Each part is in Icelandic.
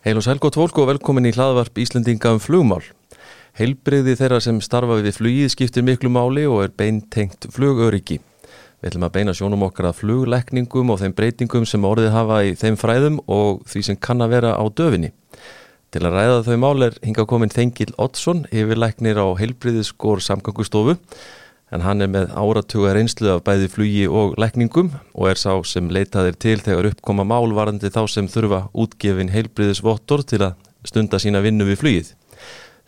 Heil og sælgótt fólk og velkomin í hlaðvarp Íslendinga um flugmál. Heilbriði þeirra sem starfa við flugið skiptir miklu máli og er beintengt flugöryggi. Við ætlum að beina sjónum okkar að flugleikningum og þeim breytingum sem orðið hafa í þeim fræðum og því sem kann að vera á döfinni. Til að ræða þau mál er hinga komin Þengil Oddsson, yfirleiknir á heilbriðiskor samgangustofu en hann er með áratuga reynslu af bæði flugi og lækningum og er sá sem leitaðir til þegar uppkoma málvarandi þá sem þurfa útgefin heilbriðisvottor til að stunda sína vinnu við flugið.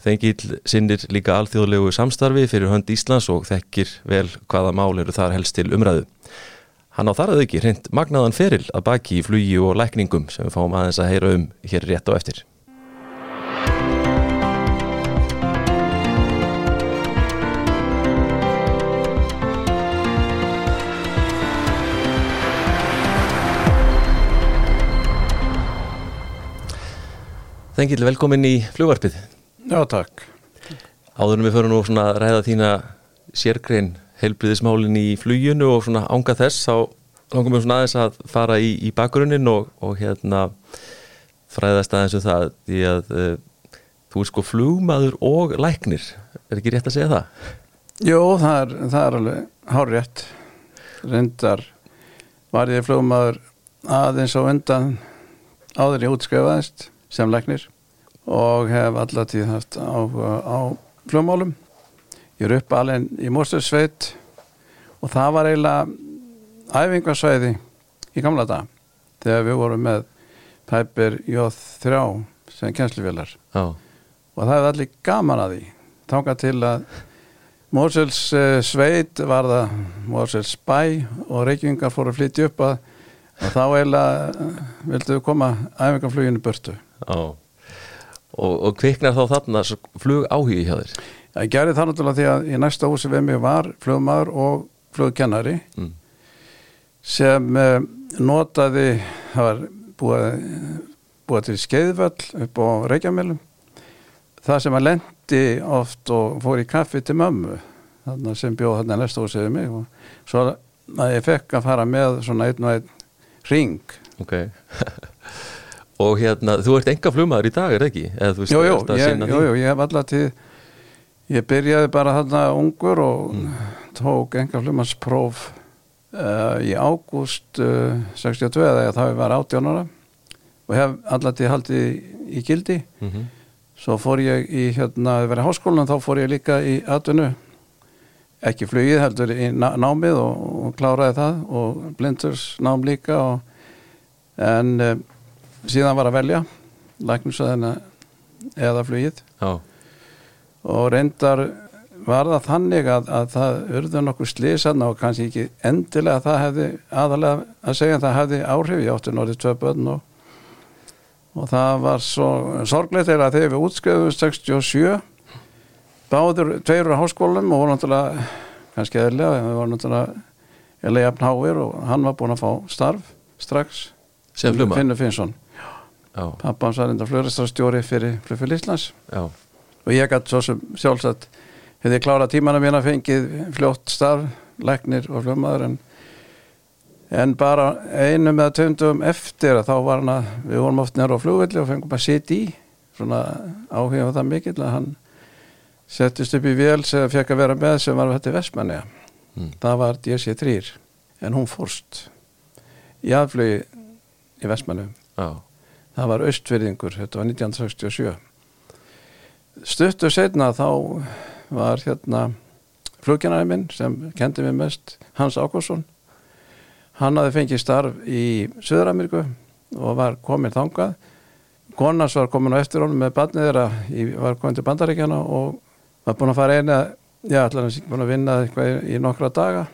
Þengil sinnir líka alþjóðlegu samstarfi fyrir hönd Íslands og þekkir vel hvaða mál eru þar helst til umræðu. Hann á þar að ekki hreint magnaðan feril að baki í flugi og lækningum sem við fáum aðeins að heyra um hér rétt á eftir. Þengil, velkomin í flugvarpið. Já, takk. Áðurum við förum nú svona að ræða þína sérgrein heilbriðismálin í fluginu og svona ánga þess þá langum við svona aðeins að fara í, í bakgrunnin og, og hérna fræðast aðeins um það því að uh, þú er sko flugmaður og læknir, er ekki rétt að segja það? Jó, það er, það er alveg hár rétt. Reyndar var ég flugmaður aðeins og undan áður ég útskrifaðist sem læknir og hef alltaf tíð haft á, á flugmálum. Ég er upp alveg í Móstursveit og það var eiginlega æfingarsvæði í gamla dag þegar við vorum með Piper J3 sem kjænslufélar og það hefði allir gaman að því. Þánga til að Mórsels sveit var það Mórsels bæ og reykjungar fóru að flytja upp að og þá eiginlega vildu koma æfingarfluginu burtu. Já, og, og kviknar þá þarna flug áhugi hjá þér? Ég gerði það náttúrulega því að í næsta húsi við mig var flugmaður og flugkennari mm. sem uh, notaði, það var búið, búið til skeiðvöll upp á Reykjamilum það sem að lendi oft og fór í kaffi til mömmu þarna sem bjóð þarna næsta húsi við mig og svo að ég fekk að fara með svona einn og einn ring Ok Og hérna, þú ert enga flugmaður í dag, er ekki? Jú, jú, ég, jú, jú, ég hef alltaf til ég byrjaði bara þarna ungur og mm. tók enga flugmannspróf uh, í ágúst uh, 62 eða þá ég var 18 ára og hef alltaf til haldið í gildi mm -hmm. svo fór ég í hérna, að vera í háskólan þá fór ég líka í atvinnu ekki flugið heldur í námið og, og kláraði það og blindurs nám líka og, en uh, síðan var að velja læknusöðina eða flugið. Já. og reyndar var það þannig að, að það urðu nokkuð slísann og kannski ekki endilega að það hefði aðalega að segja að það hefði áhrif. Í áttu norðið tvö börn og, og það var svo sorglegt er að þegar við útskriðum 67 báður tveirur á háskólum og voru náttúrulega kannski eðlega, við vorum náttúrulega Eli Jafnháir og hann var búin að fá starf strax. Sem flugma Finnur Finnsson pappans var enda flugræstarstjóri fyrir Flugfél Íslands. Já. og ég gæti svo sem sjálfsagt hefði klára tímana mín að fengið fljótt starf, læknir og flugmaður en, en bara einu með töndum eftir þá var hann að við vorum oft nýra á flugvelli og fengum að sitja í svona áhuga það mikill að hann settist upp í vél sem fekk að vera með sem var þetta Vestmanni mm. það var DC3 en hún fórst í aðflögi í Vestmanni Já það var austverðingur, þetta var 1967 stuttur setna þá var hérna flugjarnæri minn sem kendi mig mest Hans Ákvarsson hann hafði fengið starf í Söður-Ameríku og var komin þangað. Konans var komin á eftir honum með barnið þeirra, var komin til bandaríkjana og var búin að fara eina já, allar hans búin að vinna eitthvað í, í nokkra daga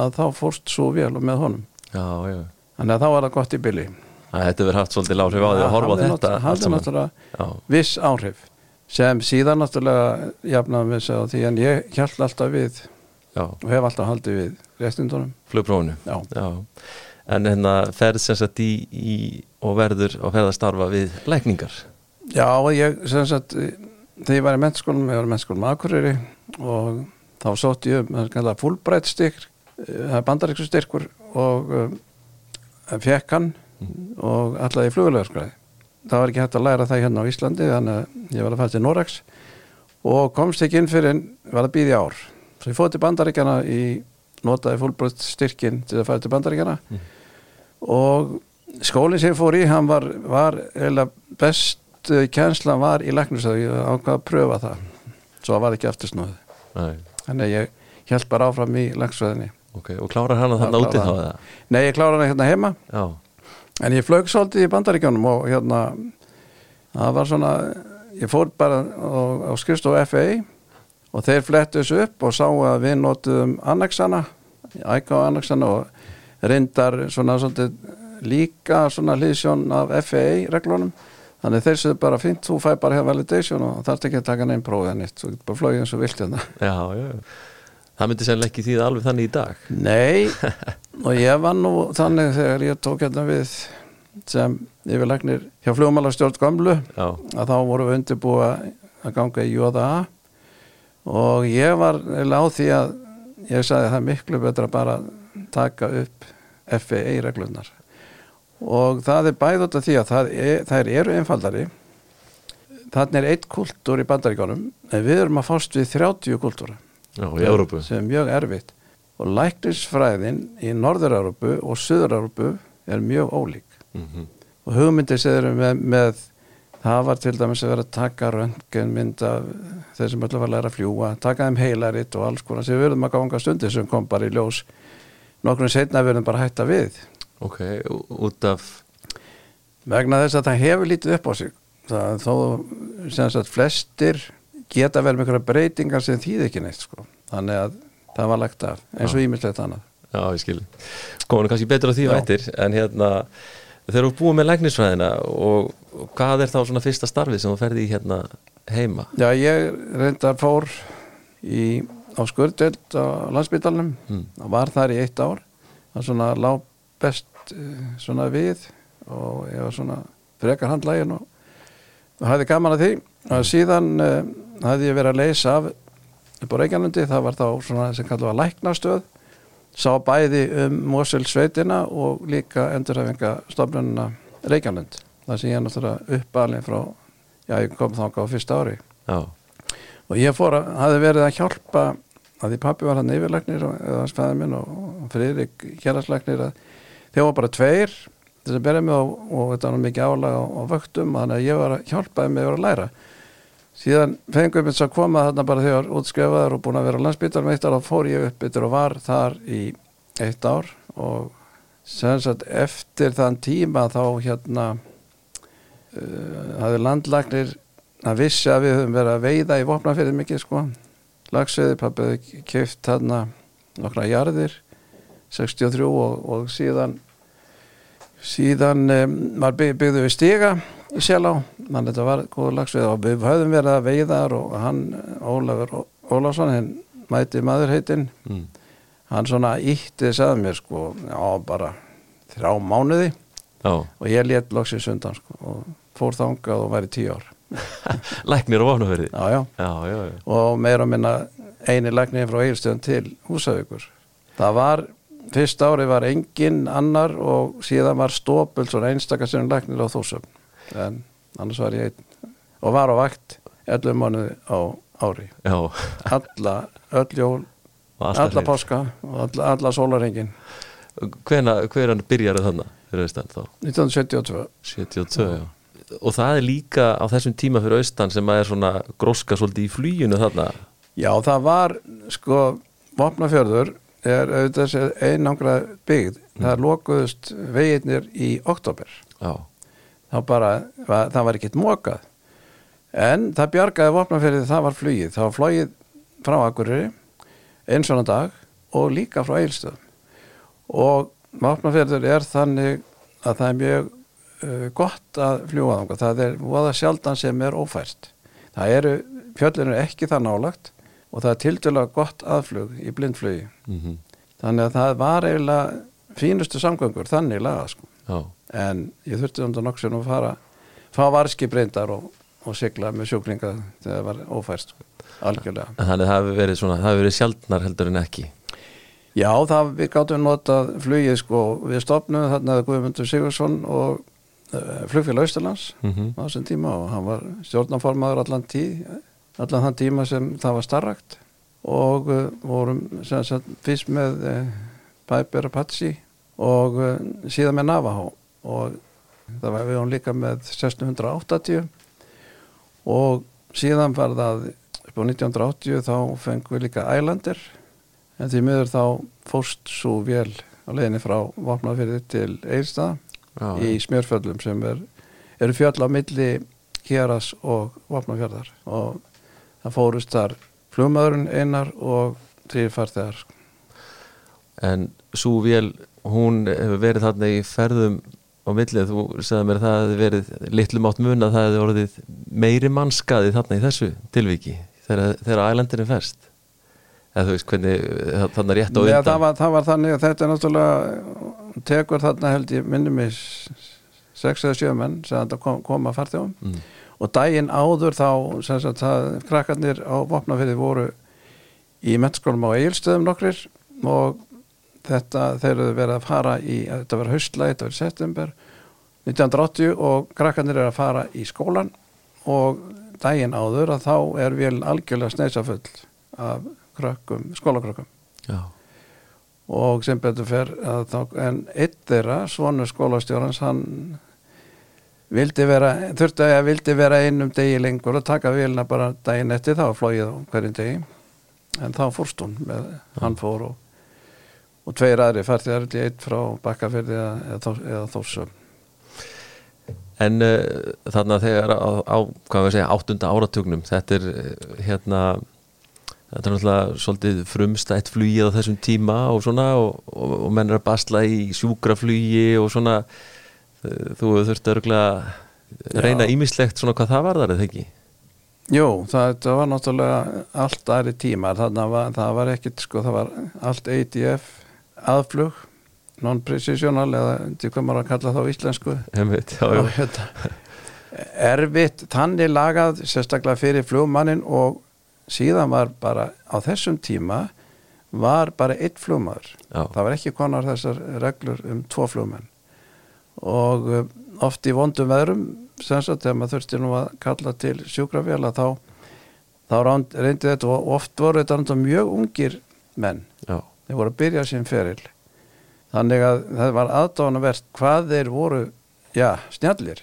að þá fórst svo vel og með honum. Já, já. þannig að þá var það gott í bylli Þetta verður haft svolítið áhrif á því að horfa á þetta er náttúrulega viss áhrif sem síðan náttúrulega jafnaðum við segja því en ég held alltaf við Já. og hef alltaf haldið við réttindunum. Flugprófunu. En hérna ferð sem sagt í, í og verður og ferð að starfa við lækningar? Já, ég sem sagt þegar ég var í mennskólum, ég var í mennskólum Akureyri og þá sótt ég um fullbreytt styrk er bandaríksu styrkur og um, fekk hann og allaði flugurlegarskræði það var ekki hægt að læra það hérna á Íslandi þannig að ég var að fara til Norex og komst ekki inn fyrir en var að býði ár. Svo ég fóði til bandaríkjana í notaði fólkbröst styrkin til að fara til bandaríkjana Mm. og skólinn sem ég fór í hann var, var eða best kjenslan var í læknisöðu ég ákvað að pröfa það. Svo var ekki aftur Nei, þannig að ég held bara áfram í læknisöðinni ok, og klárar hann að þarna Já, úti þá klárar nei ég klára hana hérna heima. Já, En ég flög svolítið í bandaríkjónum og hérna, það var svona, ég fór bara á, á skrifstofu FAA og þeir flettu þessu upp og sáu að við notuðum annexana, æka á annexana og reyndar svona svolítið líka svona hlýðsjón af FAA reglunum. Þannig þeir séu bara fint, þú fæ bara hér validation og þarfst ekki að taka neinn prófið nýtt, þú getur bara flogið eins og vilt hérna. já, já Það myndi sennilega ekki því alveg þannig í dag Nei, og ég var nú þannig þegar ég tók hérna við sem yfirlegnir hjá flugmálastjórn Gamlu Já, að þá vorum við undirbúa að ganga í JA og ég var eiginlega á því að ég sagði að það er miklu betra bara að taka upp FAA reglunar og það er bæð út af því að það er, þær eru einfaldari. Þannig er eitt kultúr í bandaríkjónum en við erum að fást við 30 kultúra já, sem er mjög erfitt og læknisfræðin í Norður-Európu og Suður-Európu er mjög ólík. Mm og hugmyndir sem eru með, með það var til dæmis að vera að taka röntgen mynd af þeir sem öllu var að læra að fljúa taka þeim heilaritt og alls konar sem við verðum að ganga stundir sem kom bara í ljós nokkrum setna verðum bara að hætta við. Ok, út af vegna þess að það hefur lítið upp á sig. Það, þó sem sagt flestir geta vel með einhverja breytingar sem þýð ekki neitt sko. þannig að það var lagt af eins og ímislegt annað. Já, ég skil. Kominu kannski betur á því vættir En hérna, þegar þú ert búið með læknisfræðina og, og hvað er þá svona fyrsta starfið sem þú ferði í hérna heima? Já, ég reyndar fór í, á skurðdelt á landsbytalunum Mm. og var þar í eitt ár. Það svona lá best eh, svona við og ég var svona frekar handlægin og, og hafði gaman að því. Og síðan uh, hafði ég verið að leysa af upp á Reykjalundi, það var þá svona sem kallar var læknastöð sá bæði um Mosel sveitina og líka endurhæfinga stofnunina Reykjalund það sem ég náttúrulega uppalinn frá já, ég kom þangað á fyrsta ári. Já, og ég fór að, hafði verið að hjálpa að því pappi var hann yfirlæknir og, eða hans fæði minn og, og Friðrik héraslæknir að þeir var bara tveir þess að berja mig og, og þetta var mikið álag á, á vöktum þannig að ég var að hjálpaði mig að vera að læra síðan fengum við að koma þarna bara þegar útskrifaður og búin að vera á landsbytar með eitt ár og fór ég upp yfir og var þar í eitt ár og sem sagt eftir þann tíma þá hérna uh, hafði landlagnir að vissi að við höfum verið að veiða í vopnafyrði mikið sko. Lagsveði, pappiði keift þarna nokkra jarðir 63 og, og síðan síðan um, var bygg, byggðu við stiga í Sjálá, þannig að þetta var góður lagsveið og við höfðum verið að veiðar og hann, Ólafur Ólafsson hinn mæti maður heitinn mm. hann svona ítti sagði mér sko, já bara þrjá mánuði já. og ég let loksins undan sko og fór þangað og væri tíu ár. Læknir á já og meira minna eini læknir frá Egilstöðum til Húsavíkur. Það var, fyrst ári var engin annar og síðan var Stópul svona einstakar sem læknir á Þúsum en annars var ég og var á vakt 11 mánuði á ári. Já, alla, öll jól, alla páska og alla, alla sólarhengin Hvena, Hver byrjar þá? 1972 72, já. Og það er líka á þessum tíma fyrir austan sem að er svona gróska svolítið í flýjunu þarna. Já, það var sko Vopnafjörður er auðvitað einangra byggð. Það lokuðust veginnir í oktober Já, þá bara, það var ekkert mokað. En það bjargaði Vopnafjörði það var flugið, það var flogið frá Akureyri eins og dag og líka frá Eilstöðum og Vopnafjörður er þannig að það er mjög uh, gott að fljúa þangað, það er voða sjaldan sem er ófært. Það eru, fjöllinu er ekki það nálagt og það er tildulega gott aðflug í blindflugi. Mm þannig að það var eiginlega fínustu samgöngur þannig laga sko. Já, en ég þurfti um það nokksum að fara fá varski breyndar og, og sigla með sjúklinga þegar það var ófært sko. algjörlega. þannig það hefur verið verið sjaldnar heldur en ekki? Já, það við gáttum notað flugið sko, við stopnum þarna Guðmundur Sigursson og flugfélag Austurlands mm á þessum tíma og hann var stjórnaformaður allan tíð allan þann tíma sem það var starrakt. Og uh, vorum sem sagt, fyrst með uh, Piper Apache og uh, síðan með Navajo og það var við hún líka með 1680 og síðan var það upp á 1980 þá fengum við líka Islander. En því miður þá fórst svo vel á leiðinni frá Vopnafyrði til Eilstað í smjörföllum sem er, eru fjöll á milli Kjeras og Vopnafjörðar og það fórust þar flugmaðurinn einar og þrýr farþegar En svo vél, hún hefur verið þarna í ferðum á millið, þú sagði mér að það hefði verið litlum átt mun að það hefði orðið meiri mannskaði þarna í þessu tilviki þegar, ælandinu ferst eða þú veist hvernig þarna rétt á Nei, undan. það, var, það var þannig að þetta er náttúrulega tekur þarna held ég sex eða sjö menn sem þetta kom, koma farþjóðum mm. og daginn áður þá sagt, það, krakkarnir á vopnafyrði voru í mennskólum á eigilstöðum nokkrir og þetta þeir eru verið að fara í þetta var haustlæg, þetta var í september 1980 og krakkarnir eru að fara í skólan og daginn áður að þá er vel algjörlega sneisafull af krökkum, skólakrökkum. Já, og sem betur fer þá, en eitt þeirra, svonu skólastjórans hann vildi vera þurfti að vildi vera einum degi lengur og taka vilna bara daginn eftir þá flóið á hverjum degi. En þá fórst hún með, hann fór og, og tveir aðri færði aðri eitt frá bakkafyrði eða, eða, Þórs- eða þórsum En uh, þarna þegar á, á hvað við segja, áttunda áratugnum þetta er uh, hérna þetta er náttúrulega svolítið frumstætt flugið á þessum tíma og svona og, og, og menn er að basla í sjúkraflugi og svona. Uh, þú þurfti örgulega reyna ímislegt svona hvað það var þar eða ekki? Jú, það, það var náttúrulega allt aðri tímar, þannig var, það var ekkit sko, það var allt ADF aðflug, non-precisional eða til hvað maður að kalla þá íslensku. Einmitt, já, já. hérna, erfitt þannig lagað sérstaklega fyrir flugmannin og síðan var bara á þessum tíma var bara einn flugmaður. Já. það var ekki konar þessar reglur um tvo flugmenn. Og um, oft í vondum veðrum sem sagt þegar maður þurfti nú að kalla til sjúkrafélag þá, þá reyndi þetta og oft voru þetta mjög ungir menn. Já, þeir voru að byrja sín feril. Þannig að það var aðdánavert hvað þeir voru, já, snjallir.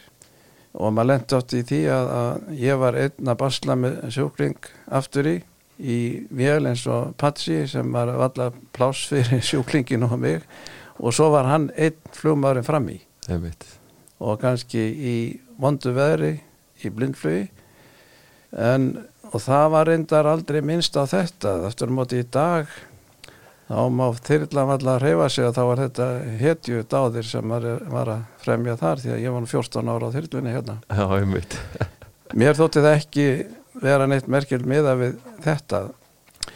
Og maður lendi átt í því að, að ég var einn að basla með sjúkling aftur í í vél eins og Patsi sem var alltaf pláss fyrir sjúklingin og mig. Og svo var hann einn flugmaðurinn fram í. Og kannski í vondu veðri í blindflugi. En og það var reyndar aldrei minnst á þetta. Eftir móti í dag þá má þyrla valla að reyfa sig að þá var þetta hetju dáðir sem var, var að fremja þar því að ég var nú 14 ára á þyrlunni hérna. Já, mér þótti það ekki vera neitt merkil miða við þetta.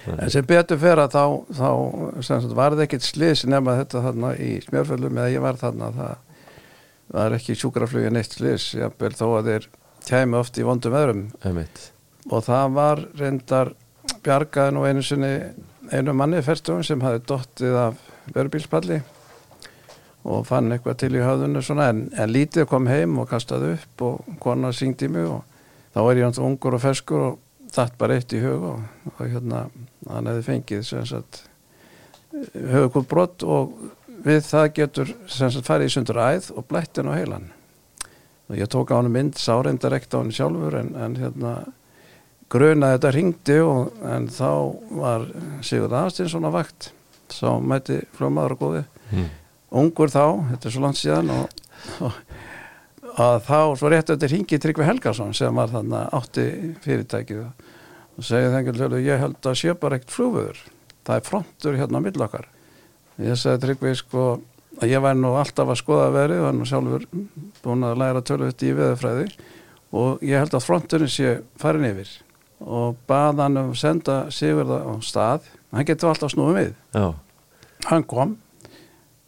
En sem betur fer að þá, þá var það ekkit slis nema þetta þarna í smjörföllum eða ég var þarna. Það var ekki sjúkraflugi neitt slis jafnvel þó að þeir kæmi oft í vondum öðrum Einmitt, og það var reyndar bjargaði nú einu sinni einu manni fyrstugum sem hafi dottið af verðbílspalli og fann eitthvað til í höfðunni svona en, en lítið kom heim og kastaði upp og kona syngdi mig og þá er ég hans ungur og ferskur og datt bara eitt í hug og, og hérna hann hefði fengið sem sagt höfukúl brott og við það getur sem sagt farið í sundur æð og blættin á heilan og ég tók á hann mynd, sá reyndar ekkert á hann sjálfur en, en hérna gruna þetta ringdi og, en þá var Sigurd Aðarstinsson á vakt sá mæti fljómaður og góði mm. ungur þá, þetta er svo langt síðan og, og að þá svo rétt eftir ringi Tryggvi Helgason sem var þarna átti fyrirtækið og segið þengil hljóðu ég held að bara ekkert flugvöður það er frontur hérna á millokkar ég sagði Tryggvi sko að ég væri nú alltaf að skoða verið og hann var sjálfur búin að læra tölvöld í veðurfræði og ég held að fronturinn sé farin yfir og bað hann um að senda Sigurða á stað. Hann getur alltaf snúið við. Já, hann kom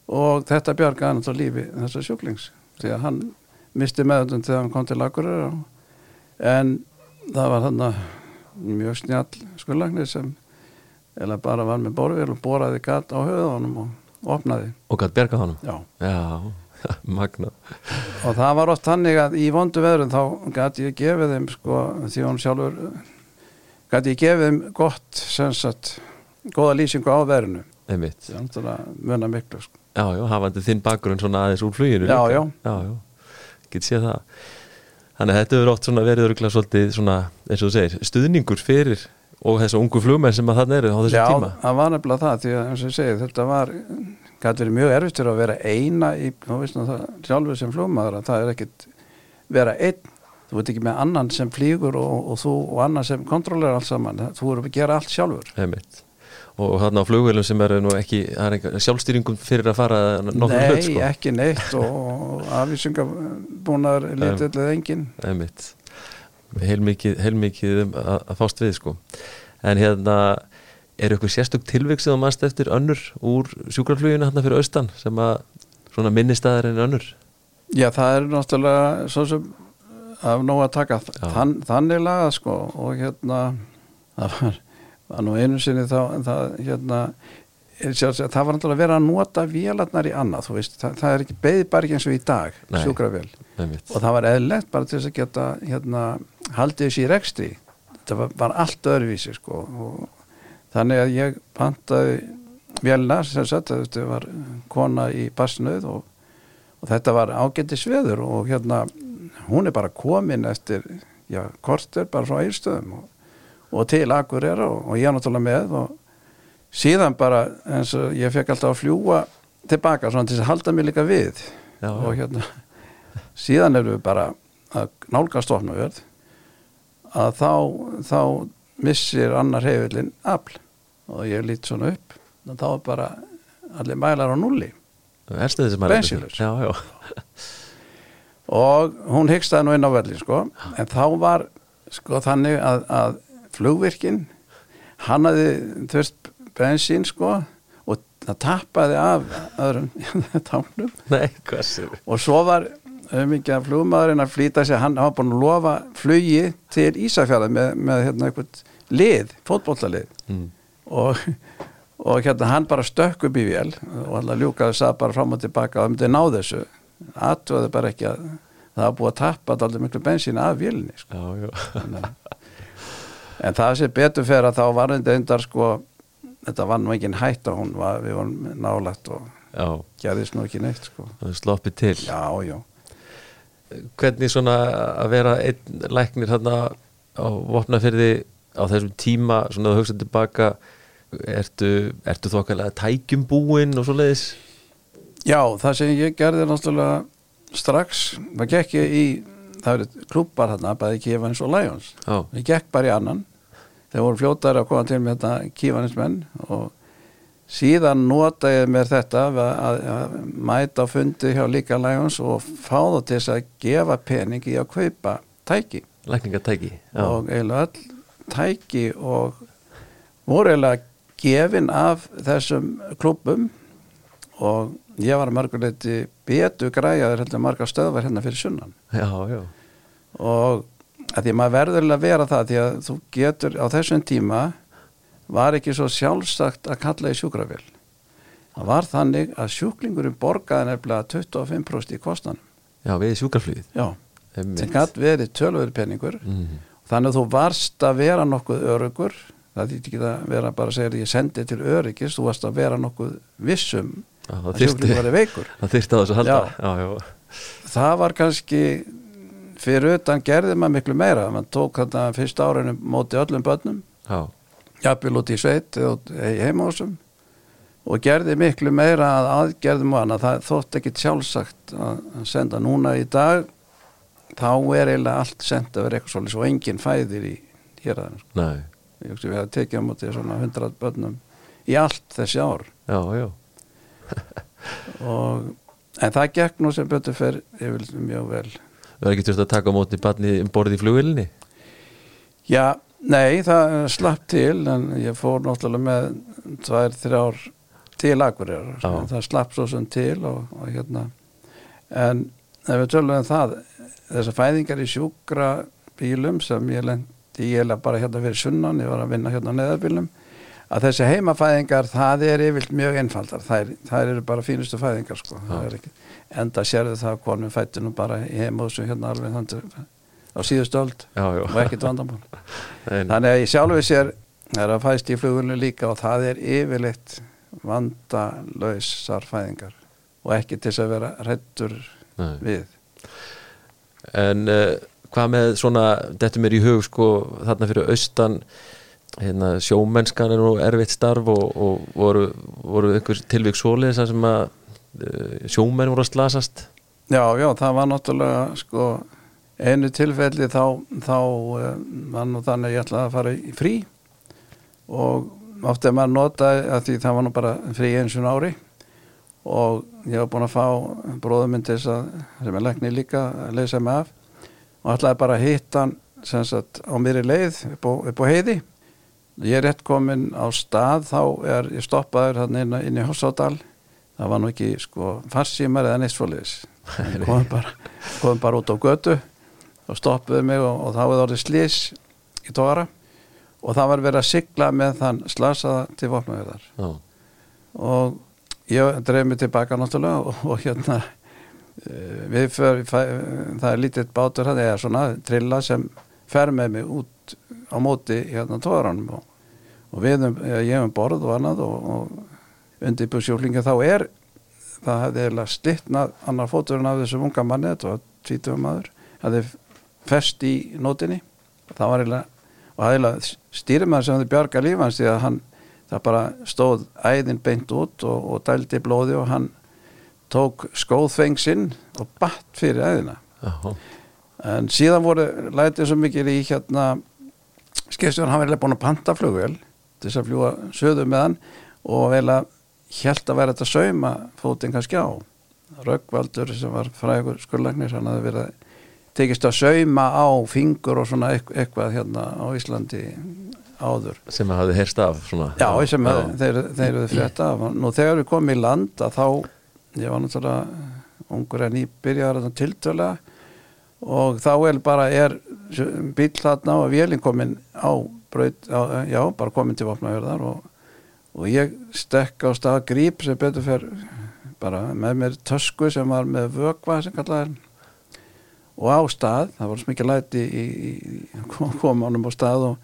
og þetta bjargaði hann á lífi þessar sjúklings því að hann misti meðöndum þegar hann kom til Akureyrar en það var hann mjög snjall skurlagnir sem eða bara var með borvél og boraði gat á höfðunum og opnaði. Og gætt berga honum? Já, Já, magna og það var oft þannig að í vondu veðrum þá gæti ég gefið þeim sko, því hún sjálfur gæti ég gefið þeim gott sagt, góða lýsingu á veðrunu einmitt, muna miklu sko. já, já, hafandi þinn bakgrunn svona aðeins úr fluginu Já, já. já, já, get séð það. Þannig að þetta hefur oft svona verið örgulega svolítið svona, eins og þú segir, stuðningur fyrir og þessu ungu flugmenn sem að þarna eru á þessum Já, tíma. það var nefnilega það því að eins og ég segi, þetta var gæti verið mjög erfitt fyrir að vera eina í, þú veist nú það sjálfur sem flugmaður að það er ekkit vera einn þú veit ekki með annan sem flýgur og, og þú og annan sem kontrollerar allt saman. Þú eru að gera allt sjálfur. Einmitt. Og þarna á flugvélum sem eru nú ekki er sjálfstýringum fyrir að fara nokkur Nei, hlut sko. ekki neitt. Og, afvísingabúnar lítið eða engin heilmikið, heilmikið um að, að fást við sko. En hérna er eitthvað sérstök tilviksið á mannst eftir önnur úr sjúkrafluginu hérna fyrir austan sem að minnistæðar en önnur? Já, það er náttúrulega svo sem af nóg að taka. Þann, þannig laga sko og hérna það var, var nú einu sinni þá það, hérna, sjálfs, það var náttúrulega að vera að nota vélarnar í annað, þú veist, það, það er ekki ekki eins og í dag, sjúkravél. Og það var eðlilegt bara til þess að geta hérna, haldið þessi í rekstri. Þetta var, var allt öðruvísi sko og þannig að ég pantaði vélina sem sagt þetta var kona í barsnöð og, og þetta var ágætti sveður og hérna hún er bara komin eftir já, korter bara frá eilstöðum og, og til Akureyra og, og ég er náttúrulega með og síðan bara eins og ég fekk alltaf að fljúa tilbaka svona til að halda mig líka við. Já, og hérna síðan erum við bara að nálgast opnaverð að þá, þá missir annar hefillin afl. Og ég lít svona upp og þá er bara allir mælar á nulli Erstu þessi maður Bensínlaus. Já, já, og hún hyggstaði nú inn á vellin sko. En þá var sko þannig að, að flugvirkin hann hafði þurft bensín sko og það tappaði af öðrum tánum nei, og svo var mikið að flugmaðurinn að flýta sig hann hafa búin að lofa flugi til Ísafjörða með, með hérna eitthvað lið, fótbollalið mm. og, og hérna hann bara stökk upp í vél og alltaf ljúkaði sað bara fram og tilbaka og myndi ná þessu aðtöðu bara ekki að það var búið að tappa allir miklu bensín af vélni sko. En það sé betur fyrir að þá var þetta endar sko þetta var nú engin hætt að hún var, við vorum nálagt og já. gerðist nú ekki neitt sko. Það er sloppið til. Já, já. Hvernig svona að vera einn læknir þarna á vopnafyrði á þessum tíma svona að hugsa tilbaka ertu, ertu þokkalega tækjum búinn og svo leiðis Já, það sem ég gerði náttúrulega strax, það gekk ég í það eru klubbar þarna, bæði Kífans og Lions. Já, ég gekk bara í annan. Þeir voru fljótari að koma til með þetta Kífanismenn og síðan nota ég mér þetta að, að, að mæta fundi hjá líka Lions og fá þá til þess að gefa pening í að kaupa tæki. Lækningatæki og eiginlega öll tæki og voru eiginlega gefin af þessum klubbum og ég var að mörguleiti betu græjaður heldur margar stöðvar hérna fyrir sunnan. Já, já, og að því að maður verður að vera það því að þú getur á þessum tíma var ekki svo sjálfsagt að kalla í sjúkravél það var þannig að sjúklingurinn borgaði nefnilega 25% í kostanum. Já við Einmitt. sem gætt verið tölvöður peningur. Mm. þannig að þú varst að vera nokkuð örugur það þýtti ekki að vera bara að segja að ég sendi til öryggis, þú varst að vera nokkuð vissum að sjúklingur var veikur. það þyrfti að þessu að halda. Já. já, það var kannski fyrir utan gerði maður miklu meira. Maður tók þetta fyrst árinu móti öllum börnum, jafnvel út í sveit heimásum og gerði miklu meira að aðgerðum og annað, það þótt ekki sjálfsagt að senda. Núna í dag þá er eiginlega allt sendt að vera eitthvað svolítið svo engin fæðir í hér aðeins nei, ég hugsi við að tekja á móti svona 100 börnum í allt þessi ár. Já, já og, en það gekk nú sem betur fer yfir mjög vel. Þú er ekki þurft að taka á móti barni um borðið í flugvillinni já, nei, það slapp til en ég fór náttúrulega með tvær, þrjár til en það slapp svo sem til og, og hérna. En ef við tölum um það þessar fæðingar í sjúkra bílum sem ég lendi ég er bara hérna fyrir sunnan, ég var að vinna hérna á neðarbílum að þessi heimafæðingar það er yfirlt mjög einfaldar þær, þær eru bara fínustu fæðingar sko. Það ekki, enda sérðu það að konum fættu nú bara í heimóðsum hérna alveg þannig á síðustu öld Já, já. og ekkert vandamál þannig að ég sjálfur sér er að fæst í flugulinu líka og það er yfirleitt vandalausar fæðingar og ekki til þess að vera hrættur Nei. við En uh, hvað með svona, þetta mér í hug sko, þarna fyrir austan hérna, sjómennskan er nú erfitt starf og, og voru, voru einhver tilvík svoleiðis þar sem að uh, sjómenn voru að slasast? Já, já, það var náttúrulega sko einu tilfelli þá, þá um, var nú þannig að ég ætlaði að fara í frí og oft er maður notaði að því það var nú bara frí eins og ári og ég var búin að fá að sem er lækni líka að leysa mig af og ætlaði bara að hitta hann sagt á mér í leið upp á, upp á heiði ég er rétt komin á stað þá er ég stoppaður inn, inn í Hossádal það var nú ekki sko farsímar eða neitt svoleiðis. Komum bara, komum bara út á götu og stoppuðu mig og, og þá hefði orðið slís í tóra og það var verið að sigla með þann slasaða til vopnaverðar og ég dreif mig tilbaka náttúrulega og, og hérna eh, við för, það er lítið bátur hann eða svona trilla sem fer með mig út á móti hérna tóranum og, og við um, ég um borð og annað og, og undir búsjóflinga þá er það hefði eiginlega slittnað annar fóturinn af þessum unga manni þetta var tvítugum maður hefði fest í nótinni. Það var eiginlega og aðeinslega stýrimaður sem hefði bjarga lífans því að hann það bara stóð æðin beint út og, og dældi blóði og hann tók skóðfeng sinn og batt fyrir æðina. Já, en síðan voru lætið svo mikið í hérna skipstjórn hann verið búin að panta flugvél til þess að fljúa söðu með hann og vel að held að vera þetta sauma fótinn kannski á. Röggvaldur sem var frægur skurlagnir hann hafði verið að tekist að sauma á fingur og svona eit- eitthvað hérna á Íslandi áður. Sem að hafði heyrst af svona. Já, sem já. þeir, þeir eru frétta af. Nú þegar við komum í land að þá ég var náttúrulega ungur en nýbyrjar að tiltöla og þá er bara er bíl þarna og vélinn komin á braut, á, já, bara komin til vopnaverðar og, og ég stekk á stað gríp sem betur fer bara með mér tösku sem var með vökva sem kallaði og á stað, það var smikið læti í, í, komanum á stað og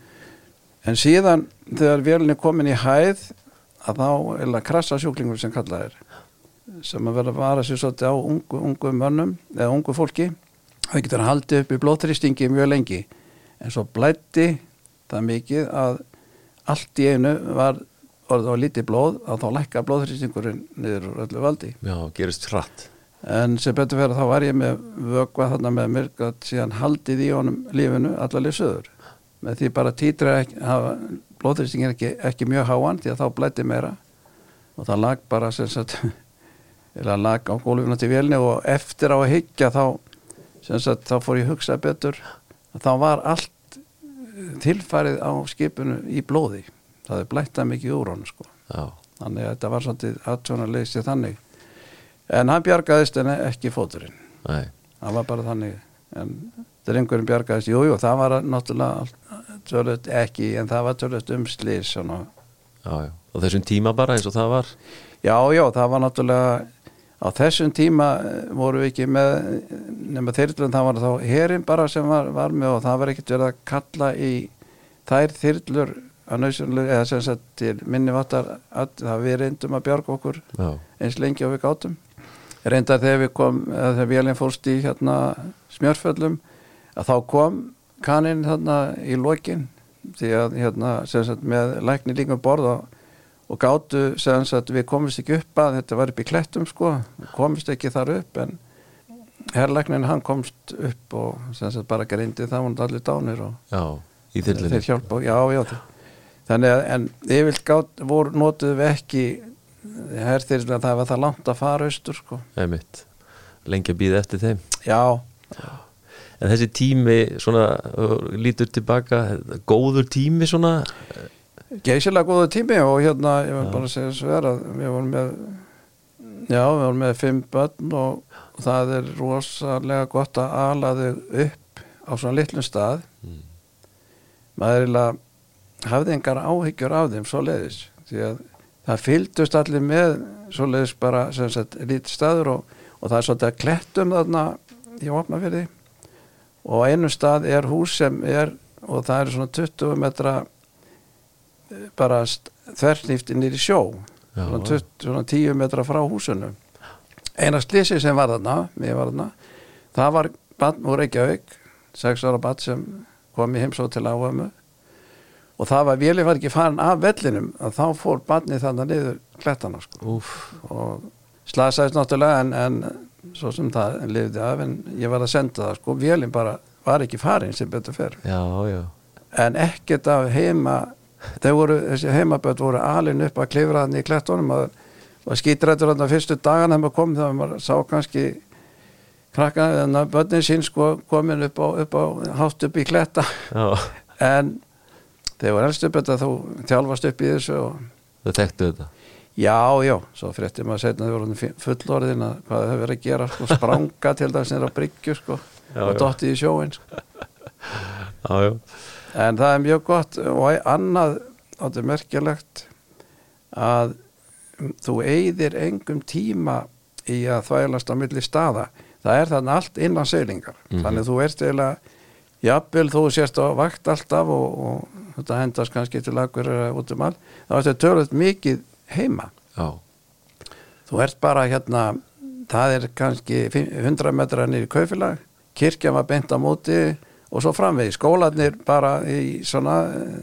En síðan þegar vélni komin í hæð að þá það krassa sjúklingur sem kallað er sem að vera að vara sér svolítið á ungu, ungu mönnum eða ungu fólki. Það getur að haldi upp í blóðþrýstingi mjög lengi. En svo blætti það mikið að allt í einu var orðið á lítið blóð að þá lækka blóðþrýstingurinn niður öllu valdi. Já, gerist hratt. En sem betur fyrir þá var ég með vökva þarna með mér gat síðan haldið í honum lífinu allarlega söður með því bara títra ekki, blóðþrýstingin ekki, ekki mjög háan því að þá blætti meira. Og það lag bara sem sagt eða lag á gólfinu til vélni og eftir á að hyggja þá sem sagt þá fór ég að hugsa betur. Að þá var allt tilfærið á skipinu í blóði. Það er blættað mikið úr honum sko. Já, þannig að þetta var svolítið aðtjónarleysi þannig. En hann bjargaðist en ekki fóturinn. Nei, það var bara þannig en drengurinn bjargaðist, jújú, jú, það var náttúrulega tölvöld ekki en það var tölvöld umslýs og þessum tíma bara eins og það var? Já, já, það var náttúrulega á þessum tíma eh, voru við ekki með nema þyrlun, það var þá herin bara sem var, var með og það var ekkert verið að kalla í þær þyrlur að nöðsynlega, eða sem sagt til minni vattar að það við reyndum að bjarga okkur já, eins lengi og við gátum. Reyndar þegar við kom þegar vélinn fórst í hérna smjörföllum að þá kom kaninn þarna í lokin því að hérna sem sagt með lækni líka um borð og, og sem sagt við komist ekki upp að þetta var upp í klettum sko. Komist ekki þar upp en herrlæknin hann komst upp og sagt bara greindi það voru allir dánir og já, þeir hjálpa já, já, þannig að en yfirlt gátt voru notuðu við ekki herþyrla það var það langt að fara austur sko. Lengi að býða eftir þeim. Já, en þessi tími svona lítur tilbaka, góður tími svona geysilega góðu tími og hérna ég var bara að segja svo er að við vorum með já, við vorum með fimm börn og það er rosalega gott að ala þau upp á svona litlum stað. Mm. maður er eiginlega hafði engar áhyggjur af þeim svo leiðis því að það fylgdust allir með svo leiðis bara sem sagt lítið staður og, og það er svolítið að klettum þarna í opnafyrði og á einu stað er hús sem er og það er svona 20 metra bara þverrlífti nýri sjó. Já. svona, 20, svona 10 metra frá húsinu. Eina slisi sem var þarna, var þarna það var bann úr Reykjavík 6 ára bann sem kom í heimsóð til áhæmu og það var, vélið var ekki farin af vellinum að þá fór bannið þannig niður klettana sko. Og slasaðist náttúrulega en, en svo sem það lifði af en ég var að senda það sko, vélinn bara var ekki farin sem betur fer. Já, já. En ekkert af heima voru, þessi heimaböld voru alin upp að klifra þannig í klettunum og skítrættur þarna fyrstu dagan þegar maður kom þegar maður sá kannski krakka, þannig að börnin sín sko komin upp á, upp á hátt upp í kletta Já, en þeir voru helst upp þetta þú þjálfast upp í þessu og þau þekktu þetta já, já, svo frétti maður setna þau voru fullorðin að hvað þau verið að gera sko, spranga til þess að á bryggju sko Já, og já. dottið í sjóin sko. Já, já, en það er mjög gott og annað þetta er merkilegt að þú eigðir engum tíma í að þvælast á milli staða. Það er þannig allt innan seilingar. Mhm. þannig að þú ert eiginlega jafnvel þú sérst á vakt alltaf og, og þetta hendast kannski til akkur út um all þá er þetta tölvöld mikið heima. Já, þú ert bara hérna það er kannski 100 metra nýri kaufilag kirkjan var beint á móti og svo framvegi skólanir bara í svona eh,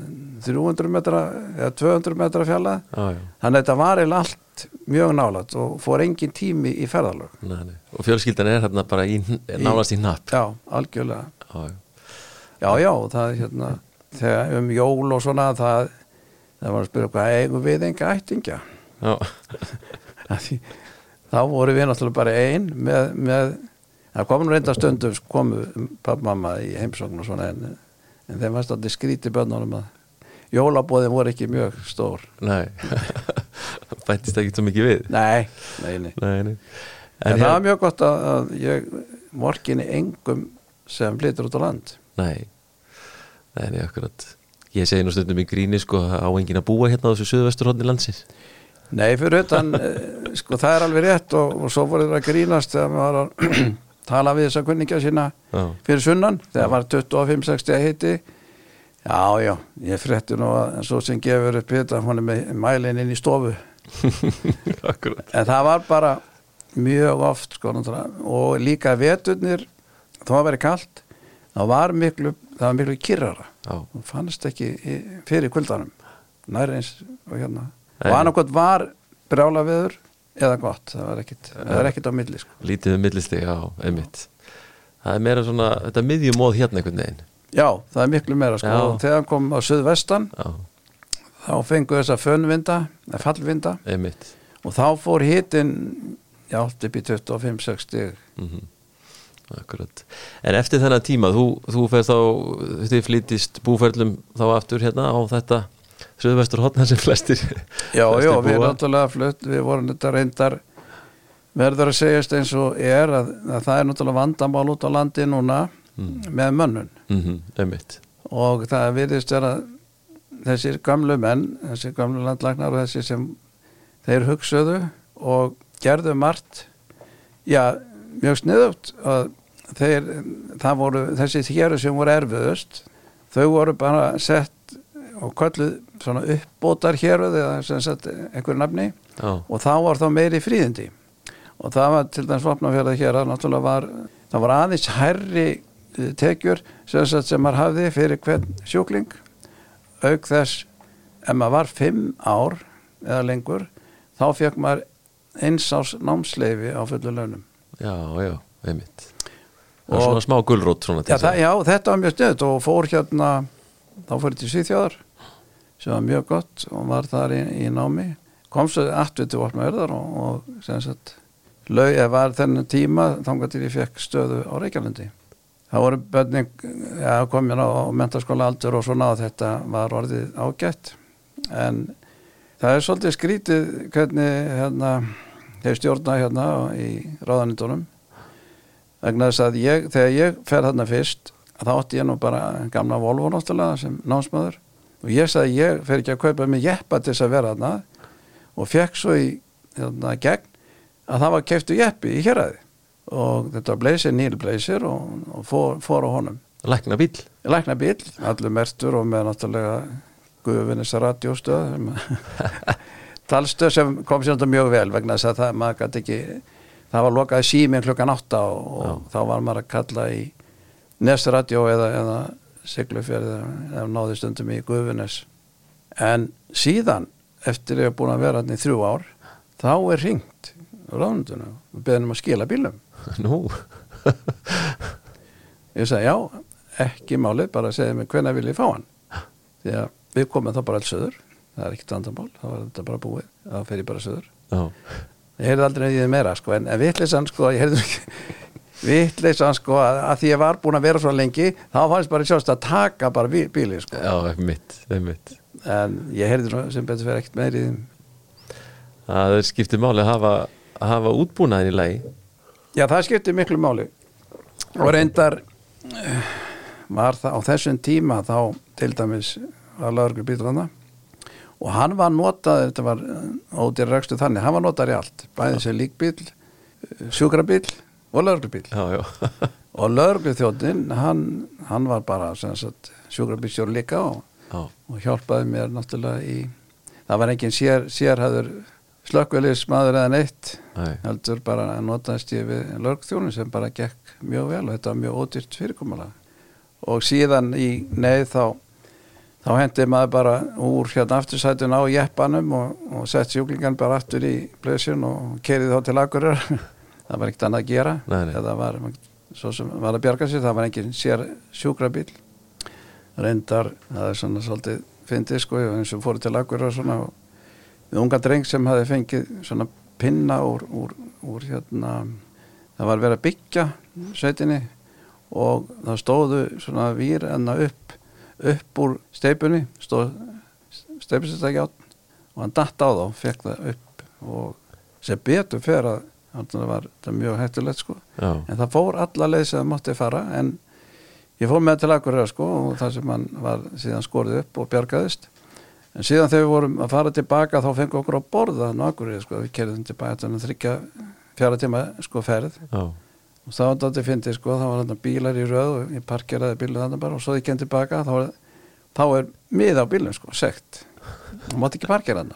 300 metra eða 200 metra fjalla já. þannig að þetta var eða allt mjög nálat og fór engin tími í ferðalög. Nei, nei. Og fjölskyldan er hérna bara í, nánast í napp já, algjörlega. Já, já, já, já, það er hérna þegar um jól og svona það, það var að spyrja hvað eigum við enga ættingja? Já, því, þá voru við náttúrulega bara ein með, með það komum reynda stundum komu pappmamma í heimsókn og svona en, en þeim varst allir skríti bönnunum að jólabóðin voru ekki mjög stór. Nei. Bættist ekki svo mikið við? Nei, nei, nei. Nei, nei. En, En það hér, var mjög gott að, að ég morginni engum sem flytur út á land. Nei. Nei, nei, akkurat. Ég segi nú stundum í gríni sko á enginn að búa hérna á þessu suðvesturhóðni landsins. Nei, fyrir utan eh, sko það er alveg rétt og, og svo voru það að grínast þegar maður var að tala við þessa kunningja sína Já, fyrir sunnan þegar var 25-60 hitti já, já, ég frétti nú að svo sem gefur upp þetta hún er með mælinn inn í stofu. En það var bara mjög oft sko, og líka veturnir þó að veri kalt það var miklu, það var miklu kyrrara. Já, og fannst ekki fyrir kvöldanum nær eins og hérna. Nei. og annarkot var brjála viður eða gott, það var ekkit, það var ekkit á milli sko. lítið um millistig, já, einmitt. Það er meira svona, þetta miðjumóð hérna einhvern veginn. Já, það er miklu meira sko. Já. þegar kom á suðvestan Já, þá fengu þessa fönvinda eða fallvinda einmitt. og þá fór hitin já, allt upp í 25-6 stig. Mm Akkurat. En eftir þennan tíma, þú, þú fer þá þið flýtist búferlum þá aftur hérna á þetta söðvestur hotna sem flestir já, flestir já, við búa. náttúrulega flutt við vorum þetta reyndar verður að segjast eins og er að, að það er náttúrulega vandamál út á landi núna með mönnun. Mm Einmitt. Og það virðist vera þessir gamlu menn þessir gamlu landlagnar og þessir sem þeir hugsuðu og gerðu margt já, mjög sniðugt að þeir, það voru þessi þéru sem voru erfiðust þau voru bara sett og kölluð svona uppbótar héruð eða sem sagt einhver nafni. Já, og þá var þá meiri fríðindi. Og það var til dæmis vopnafjörða hér að náttúrulega var, það var aðeins hærri eh, tekjur sem, sagt, sem maður hafði fyrir hvern sjúkling. Auk þess ef maður var fimm ár eða lengur þá fekk maður eins ás námsleifi á fullu launum. Já, já, einmitt. Og- er svona smá gulrót svona já, það, að- já, þetta var mjög stöð og fór hérna þá fór ég til Svíþjóðar sem var mjög gott og var þar í, í námi. Kom svo aftur til Vopnverðar og, og sem sagt lau, eða var þennan tíma þangar til ég fekk stöðu á Reykjavandi það voru bönning ja, komin á, á mentaskóla aldur og svona og þetta var orðið ágætt. En það er svolítið skrítið hvernig hérna þeir stjórna hérna í ráðanindunum vegna þess að ég, þegar ég fer þarna fyrst þá átti ég nú bara gamla Volvo náttúrulega sem námsmaður og ég sagði ég fer ekki að kaupa mig jeppa til þess að vera þarna. Og fekk svo í þarna, gegn að það var keftu jeppi í héræði og þetta var bleysir, nýl bleysir og, og fór, fór á honum. Lækna bíl lækna bíl, allur mertur og með náttúrulega guðvinnis radjóstöð talstöð sem kom sér mjög vel vegna þess að það, maður gæti ekki það var lokaði síminn klukkan átta og, og þá var maður að kalla í Nesradjó eða, eða Siglufjörð eða náði stundum í Guðvinnes en síðan eftir ég hef búin að vera hann í þrjú ár þá er ringt á ráðundunum og beðnum að skila bílum Nú. Ég sagði já, ekki málið bara að segja mig hvenær vil ég fá hann. Því að við komum þá bara alls söður það er ekkert vandamál, þá var þetta bara búið. Þá fer ég bara söður Já, ég heyrði aldrei nefðið meira sko en, en vitleysan sko, ég heyrði ekki vitleysan sko að, því ég var búin að vera svo lengi þá fannst bara sjást að taka bara bí, bíli sko. Já, mitt, mitt en ég heyrði sem betur fyrir ekkert þeim. Það skiptið máli að hafa, að hafa útbúnaðin í lagi. Já, það skiptir miklu máli. Og reyndar eh, var það á þessum tíma þá til dæmis var laurgur bílana og hann var notað, þetta var ódýr rækstu þannig, hann var notað í allt. Bæðið sem líkbíl, sjúkrabíl og já, og laurugluþjóðin hann, hann var bara sjúkrabílstjór líka og, og hjálpaði mér náttúrulega í það var engin sér, sérhæður slökkvelismadur eða neitt Nei. heldur bara að notaðist ég við lörgþjónu sem bara gekk mjög vel og þetta var mjög ódýrt fyrirkomulega og síðan í neið þá þá hendi maður bara úr hérna aftursætun á jeppanum og, og sett sjúklingan bara aftur í blöðsjun og kerið þá til akkurir það var ekkert annað að gera Nei, nei. það var svo sem var að bjarga sér það var engin sér sjúkrabíl reyndar það er svona svolítið fyndið sko eins og fóru til akkurir og svona við unga dreng sem hafi fengið svona pinna úr, úr, úr hérna það var verið að byggja sveitinni og það stóðu svona vír enna upp upp úr steipunni stóð steipustæki átt og hann datt á þá, fekk það upp og sem betur fer að það var þetta mjög hættulegt sko. Já, en það fór alla leið sem það mátti fara en ég fór með til Akureyra sko og það sem hann var síðan skorið upp og bjargaðist. En síðan þegar við vorum að fara tilbaka þá fengum við okkur á borða hann á Akureyra sko við kerðum tilbaka þetta er þryggja fjara tíma sko ferð. Já, og þá var þetta fyndið sko þá var þetta bílar í röð og ég parkeraði bílu þannig bara og svo ég kem tilbaka þá þá er mið á bílum sko sekt. Og mátti ekki parkera hann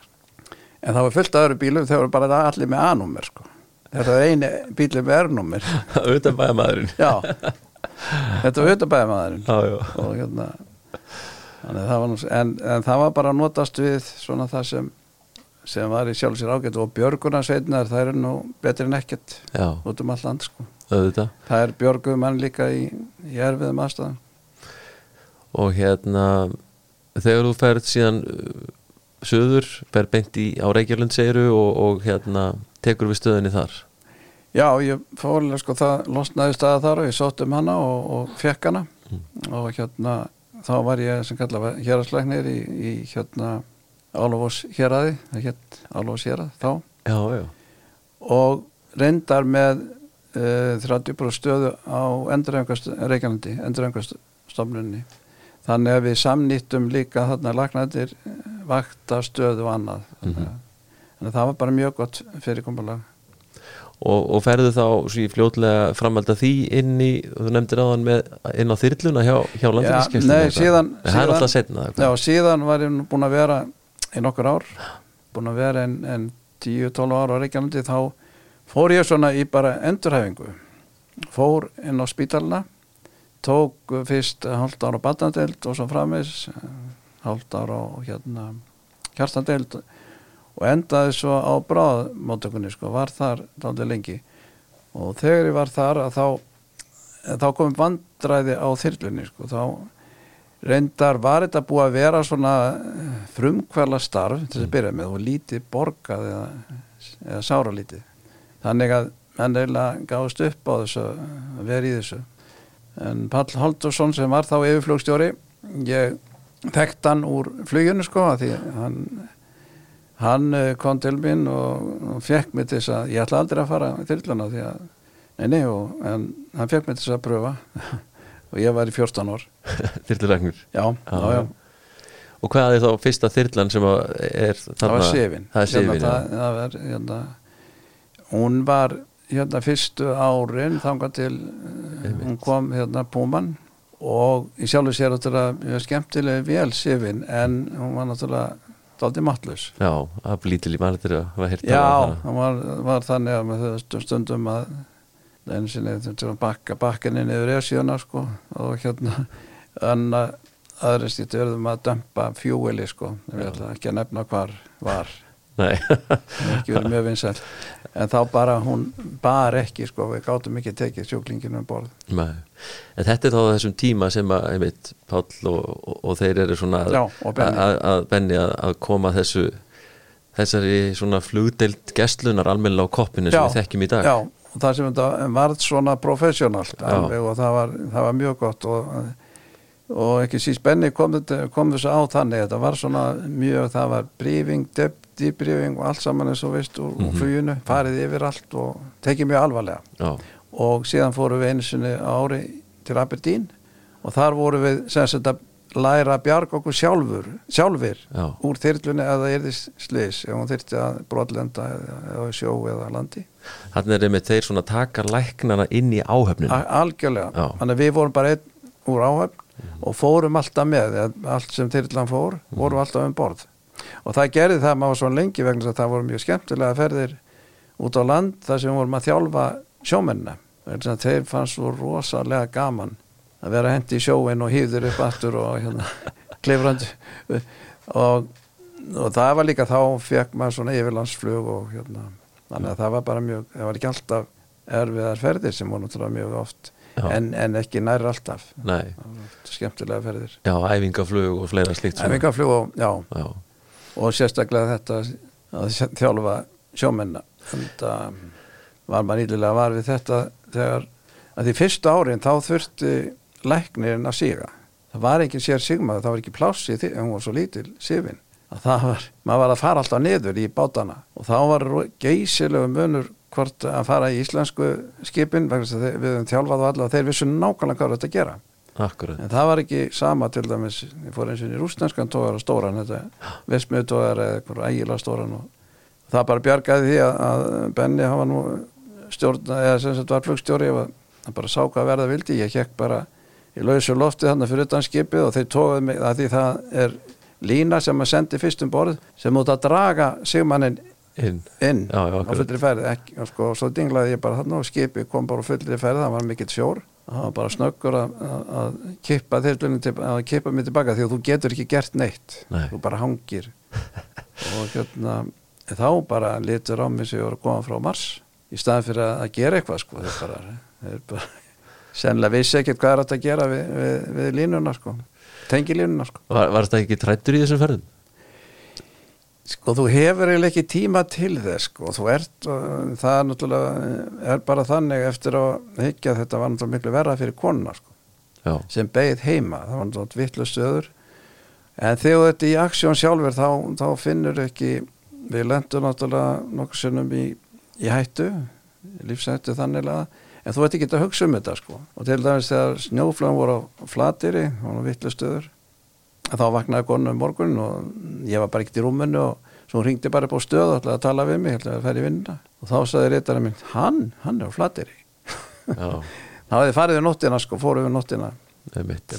en það var fullt af öðru bílum þegar bara allir með A-númer sko þetta var eini bíli með R-númer auðvitað bæðamaðurinn já. Þetta var já, og hérna það var en, en það var bara að notast við svona það sem sem var í sjálf sér ágætt og björgunarsveitnar það eru nú betri en ekkert. Já, út um all land sko. Auðvitað. Það er björgum mann líka í, í erfiðum aðstæðum. Og hérna þegar þú ferð síðan uh, söður, ferð beint í á Reykjavlund segiru og, og hérna tekur við stöðinni þar? Já ég fórlega sko það losnaði staða þar og ég sótt um hana og, og fekk hana. Og hérna þá var ég sem kalla héraslegnir í, í hérna Álofós héraði. Það hétt Álofós hérað þá. Já, já, og reyndar með uh, 30% stöðu á enduröngast Reykjanandi, enduröngast stofnunni þannig að við samnýttum líka þarna lagnættir vakta stöðu og annað. Þannig að að það var bara mjög gott fyrirkomulag. Og, og ferðu þá svo í fljótlega framhald að því inn í, þú nefndir áðan með inn á þyrluna hjá, hjá landinskesslunni nei, síðan- síðan- setna Já, síðan var ég búin að vera í nokkur ár búin að vera en, en 10-12 ára á Reykjanandi þá fór ég svona í bara endurhæfingu. Fór inn á spítalina tók fyrst hálft ára á batnadeld og svo framvegs hálft ára á hérna kjartandeld og endaði svo á bráðmóttökunni sko, var þar dálítið lengi. Og þegar ég var þar að þá þá kom vandræði á þyrlunni sko, þá reyndar var þetta búið að vera svona frumkvæla starf til þess að byrja með og lítið borgað eða, eða sáralítið. Þannig að hann eiginlega gáðist upp á þessu að vera í þessu. En Pall Haldursson sem var þá yfirflugstjóri ég þekkt hann úr fluginu sko að því hann hann eh, kom til mín og, fekk mig til þess að ég ætla aldrei að fara í þyrluna því að nei, nei, og, en hann fekk mig til þess að pröfa. Og ég var í 14 ár. Þyrlulegnur já, já, já, Og hvað er þá fyrsta þyrlan sem að er þarna? það var Sifin. Það er Sifin, hérna, það, það var, hérna, hún var hérna fyrstu árin þangað til uh, hún kom hérna Púman og í sjálfu sér náttúrulega mjög skemmtileg vel Sifin en hún var náttúrulega dálítið mattlus já. Að lítil í mannir að hafa heyrt Já, um það. var, var þannig að með þau stundum að einu sinni þetta var bakka bakkinni niður esjuna sko og hérna en aðri stýttu verðum að dömpa fjúeli sko, ég ætla ekki að nefna hvar var, Nei, ekki verið mjög vinsæl. En þá bara hún bar ekki sko, við gátum ekki tekið sjúklinginu um borð. Nei. En þetta er þá þessum tíma sem að einmitt Páll og, og, og þeir eru svona að, Benni. að, koma þessu þessari svona flugdeild gestlunar almennilega á koppinu sem Já, við þekkjum í dag. Já, og það sem þetta varð svona professionalt alveg, og það var, það var mjög gott. Og, og ekki síst Benni kom, kom þessu á þannig þetta var svona mjög, það var brífing, debriefing og allt saman eins og veist úr, úr fluginu, farið yfir allt og tekið mjög alvarlega. Já, og síðan fórum við einu sinni ári til Aberdeen og þar vorum við sem sagt að læra að bjarga okkur sjálfur sjálfur Já. úr þyrlunni að það yrði slis ef hún þyrfti að brotlenda eða, eða sjó eða landi. Hann er einmitt þeir svona taka læknana inn í áhöfninu algjörlega, Já. þannig að við vorum bara einn úr áhöfn og fórum alltaf með allt sem þyrlan fór, vorum alltaf um borð og það gerði það maður svo lengi vegna þess að það voru mjög skemmtilega ferðir út á land þar sem vorum að þjálfa að þeir fannst svo rosalega gaman að vera hendi í sjóin og hýður upp aftur og hérna klifrandi. Og, og það var líka þá fekk maður svona yfirlandsflug og hérna þannig að það var bara mjög, það var ekki alltaf erfiðar ferðir sem voru náttúrulega mjög oft en, en ekki nær alltaf. Skemmtilega ferðir. Já, æfingaflug og fleira svona. æfingaflug og, já, Já, og sérstaklega þetta að þjálfa sjómenna. En það var maður ílilega var við þetta þegar að því fyrsta árin þá þurfti læknirinn að síga það var ekki sér sigmað, það var ekki pláss í því en hún var svo lítil sifin. Að það var, maður var að fara alltaf niður í bátana. Og þá var geysilegu munur hvort að fara í íslensku skipin að við höfum þjálfað og alla og þeir vissu nákvæmlega hvað þetta að gera akkurat. En það var ekki sama til dæmis, ég fór eins og í rústenskan tógar og stóran, þetta vestmiðu tógar eða eitthvað ægilega stóran og það bara bjargaði því að, Benni hafa nú stjórn, eða sem sagt var flugstjóri hann bara sá hvað verða vildi, ég hekk bara í lausu lofti þannig fyrir utan skipið og þeir tógaði mig að því það er lína sem að sendi fyrst um borð sem út að draga sigmannin inn. inn Já, já, á fullri ferð og sko, svo dinglaði ég bara þarna og skipið kom bara á fullri ferð, það var mikill sjór það var bara snöggur að, að, að kippa þyrlunni að kippa mig tilbaka því að þú getur ekki gert neitt. Nei. þú bara hangir. Og hérna þá bara litur á mig sem ég var að koma frá Mars í staðan fyrir að, gera eitthvað sko, þeir bara, þeir bara sennilega vissi ekkert hvað er hægt að gera við, við, við línuna sko, tengi línuna sko. Var, var þetta ekki trættur í þessum ferðum? Sko þú hefur eiginlega ekki tíma til þess sko, þú ert og það er náttúrulega er bara þannig eftir að higgja að þetta var náttúrulega miklu verra fyrir konuna sko, Já, sem beigð heima, það var náttúrulega vitlu stöður en þegar þetta í aksjón sjálfur þá, þá finnur ekki við lendum náttúrulega nokkur sinnum í, í hættu lífsættu þannig að en þú ert ekki að hugsa um þetta sko. Og til dæmis þegar snjóflöðum voru á flatiri og vitlu stöður þá vaknaði konu um morgun og ég var bara ekkert í rúmunu og svo hún ringdi bara upp á stöð og ætlaði að tala við mig, ætlaði að í vinna og þá sagði reytarinn minn, hann, hann er á flateri þá hefði farið við nóttina sko, fóru við nóttina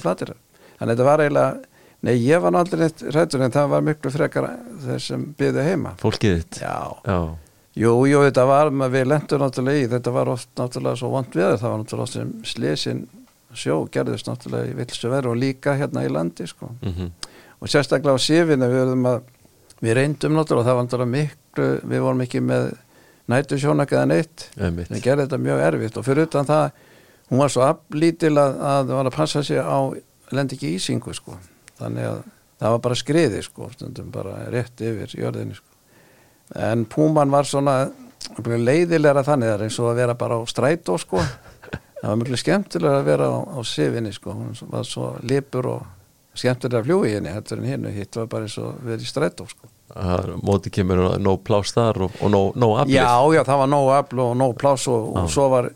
flateri að þetta var eiginlega, nei ég var aldrei neitt rættur en það var miklu frekar þeir sem byggðu heima. Fólkið þitt? Já, Já, jú, jú, þetta var, við lendur náttúrulega í, þetta var oft náttúrulega svo vant við það var náttúrulega oft sem slesin sjó gerðist náttúrulega í vilsu veru og líka hérna í landi sko. Mhm, og sérstaklega á sifinu við, verðum að, við reyndum náttúrulega og það var náttúrulega miklu, við vorum ekki með nætu sjónak eða neitt. Einmitt. Við gerði þetta mjög erfitt og fyrir utan það hún var svo aflítil að, að það var að passa sig á lendi ekki ísingu sko. Þannig að það var bara skriði sko stundum bara rétt yfir jörðinni sko. En Púman var svona leiðilega þannig er eins og að vera bara á strætó sko það var mjög skemmtilega að vera á, á sifinni sko. Hún var svo lipur og skemmtilega að fljúi henni hættur en hinnu hitt var bara eins og verið í strætó sko. Það móti kemur nóg pláss þar og, og nóg, nóg aflið. Já, já, það var nóg afl og nóg pláss og, og svo var,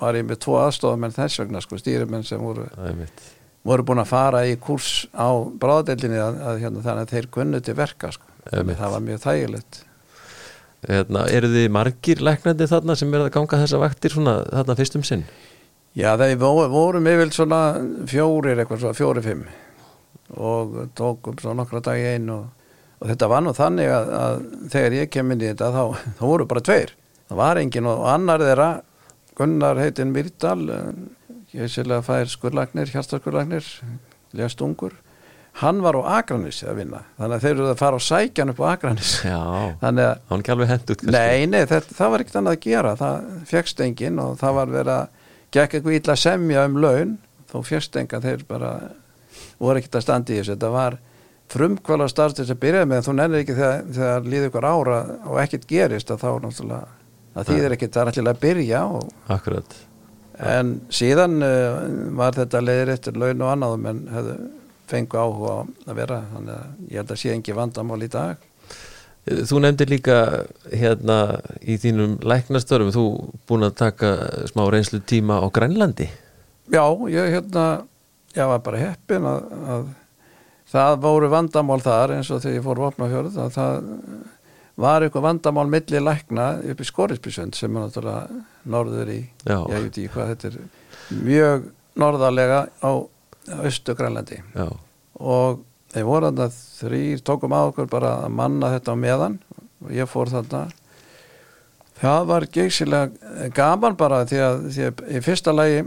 var ég með tvo aðstofamenn þess vegna, sko, stýrimenn sem voru voru búin að fara í kurs á bráðadeildinni að, að hérna, þannig að þeir kunnu til verka sko. Það var mjög þægilegt. Hérna, eru þið margir læknandi þarna sem er að ganga þessa vaktir svona þarna fyrstum sinn Já, þeir vo- vorum yfir svona fjórir eitthvað svo, fjóri fimm. Og tókum svo nokkra dag í einu og, og þetta var nú þannig að, að þegar ég kem inn í þetta þá, þá voru bara tveir. Það var engin og annar þeirra Gunnar heitinn Myrdal ég sérlega fær skurlagnir, hjartaskurlagnir lest ungur. Hann var á Akranis að vinna þannig að þeir eru að fara á sækjan upp á Akranis Já, þannig að hann ekki alveg hend út Nei, nei, þetta, það var ekkert annað að gera. Það fegst enginn og það var verið að gekk eitthvað illa að semja um laun þó fegst enga þeir bara voru ekkert að standa í þessu. Þetta var frumkvæla starf til þess að byrja með þú nennir ekki þegar, þegar líður ykkur ára og ekkert gerist að þá náttúrulega að þýðir ekkert það er allir að byrja og, Akkurat. En síðan uh, var þetta leiðir eftir laun og annað menn hefðu fengu áhuga að vera þannig að ég held að sé engi vandamál í dag Þú nefndir líka hérna í þínum læknastörfum þú búin að taka smá reynslu tíma á Grænlandi? Já, ég hérna ég var bara heppin að, að það voru vandamál þar eins og þegar ég fór vopnafjörð að það var eitthvað vandamál milli lækna upp í Skorisbysund sem er náttúrulega norður í, Já. ég veit ekki hvað þetta er mjög norðarlega á austu Grænlandi Já, og þeir voru þarna þrýr tókum á okkur bara að manna þetta á meðan. Og ég fór þarna. Það var geysilega gaman bara því að, því að í fyrsta lagi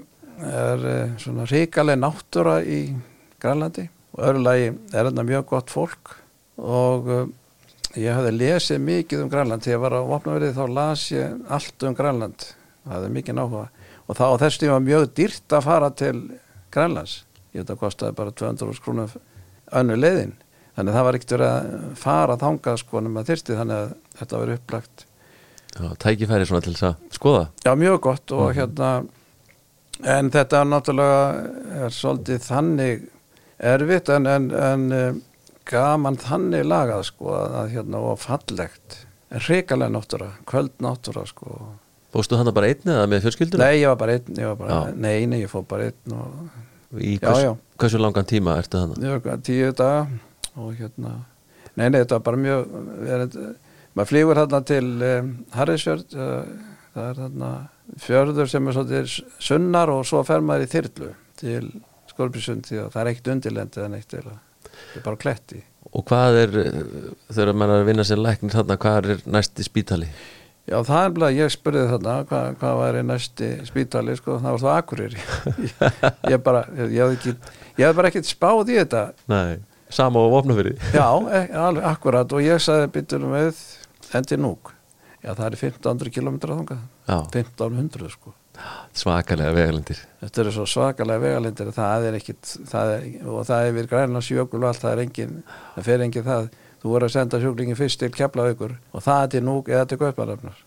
er eh, svona ríkaleg náttúra í Grænlandi. Og öðru lagi er þetta mjög gott fólk. Og uh, ég hafði lesið mikið um Grænland. Þegar ég var á vopnaverið þá las ég allt um Grænland. Það hefði mikið náhuga og þá þess tíma mjög dýrt að fara til Grænlands. Ég veit að kostaði bara 200 skrúnum önnu leiðin. Þannig að það var ekkert verið að fara þangað sko nema þyrsti þannig að þetta var upplagt. Já tækifæri svona til þess að skoða. Já, mjög gott og hérna en þetta er náttúrulega er svolítið þannig erfitt en, en, en eh, gaman þannig lagað sko að, hérna og fallegt. En hrikalega náttúra, kvöld náttúra sko. Bóstu hann bara einn eða með fjölskylduna? Nei, ég var bara einn, ég var bara, nei, nei, ég fór bara einn og Í Já, hvers, já. hversu langan tíma ertu hvað, tíu daga og hérna nei, nei, þetta var bara mjög er, maður flýgur hérna til um, Harrisfjörð uh, það er þarna fjörður sem er svolítið sunnar og svo fer maður í þyrlu til Skorpisund því að það er ekkert undirlend eða neitt eða það er bara kletti Og hvað er, eh, þegar mann er að vinna sér læknir þarna, hvað er næsti spítali? Já, það er bara, ég spurði þarna hvað, hvað væri næsti spítali sko, það var það Akureyri. Ég, bara, ég hafði ekki ég hafði bara ekkert spáð í þetta. Nei, sama á vopnafyrir Já, e- alveg akkurat og ég sagði byttunum við endi núk. Já, það er 1500 km þangað. Já, 1500 sko. Svakalega vegalendir Þetta eru svo svakalega vegalindir það er ekkit það er, og það er við græna sjökul og allt það er engin, það fer engin það þú voru að senda sjúklingin fyrst til keflaugur og það er til núk eða til kauparöfnar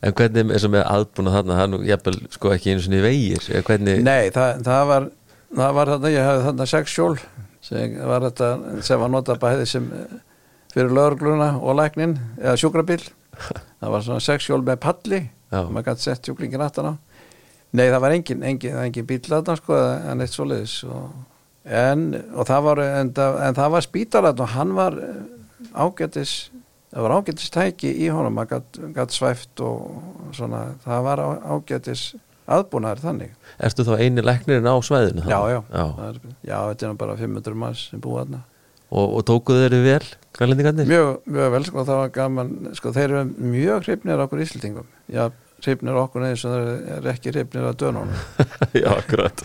En hvernig eins og með aðbúna þarna, það er nú jafnvel sko ekki einu svona vegir, eða hvernig Nei, það, það var það var þarna, ég hefði þarna sex sjól sem var þetta sem var notað bæði sem eh, fyrir lögregluna og læknin eða sjúkrabíl það var svona sex sjól með palli og maður gæti sett sjúklingin aftan á. Nei, það var engin, engin, engin bíl þarna sko en eitt svoleiðis og, en, það var en, en það var spítalat og hann var eh, ágætis það var ágætis tæki í honum maður gætt, svæft og svona það var ágætis aðbúnaður þannig Ertu þá eini læknirinn á svæðinu? Já, já, já. Er, já, þetta er bara 500 manns sem búið þarna. Og, og tókuðu þeirri vel, grænlendingarnir? Mjög, mjög vel, sko, það var gaman, sko, þeir eru mjög hrifnir okkur íslendingum. Já, hrifnir okkur eins og þeir eru ekki hrifnir að dönunum. já, akkurat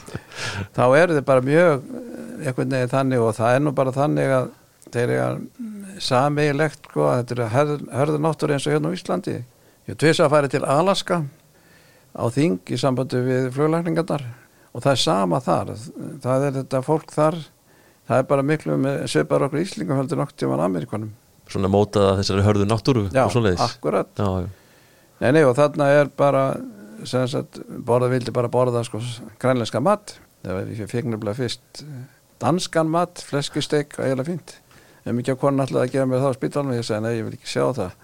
Þá eru þeir bara mjög, eh, einhvern veginn þannig og það er nú bara þannig að þeir eru sameiginlegt, sko, þetta eru hörður náttúr eins og hérna á Íslandi. Ég tvisa að fara til Alaska á þing í sambandi við fluglækningarnar og það er sama þar. Það er þetta fólk þar, það er bara miklu með svipar okkur íslingum heldur nokk tíman Amerikanum. Svona mótaða þessari hörðu náttúru Já, akkurat. Já, já, Nei, nei, og þarna er bara, sem sagt, borða vildi bara borða, sko, grænlenska mat. Ég fekk nefnilega fyrst eh, danskan mat, fleskusteg, eiginlega fínt. Ef mikið að konan ætlaði að gefa mér það á spítalum, ég segi, nei, ég vil ekki sjá það.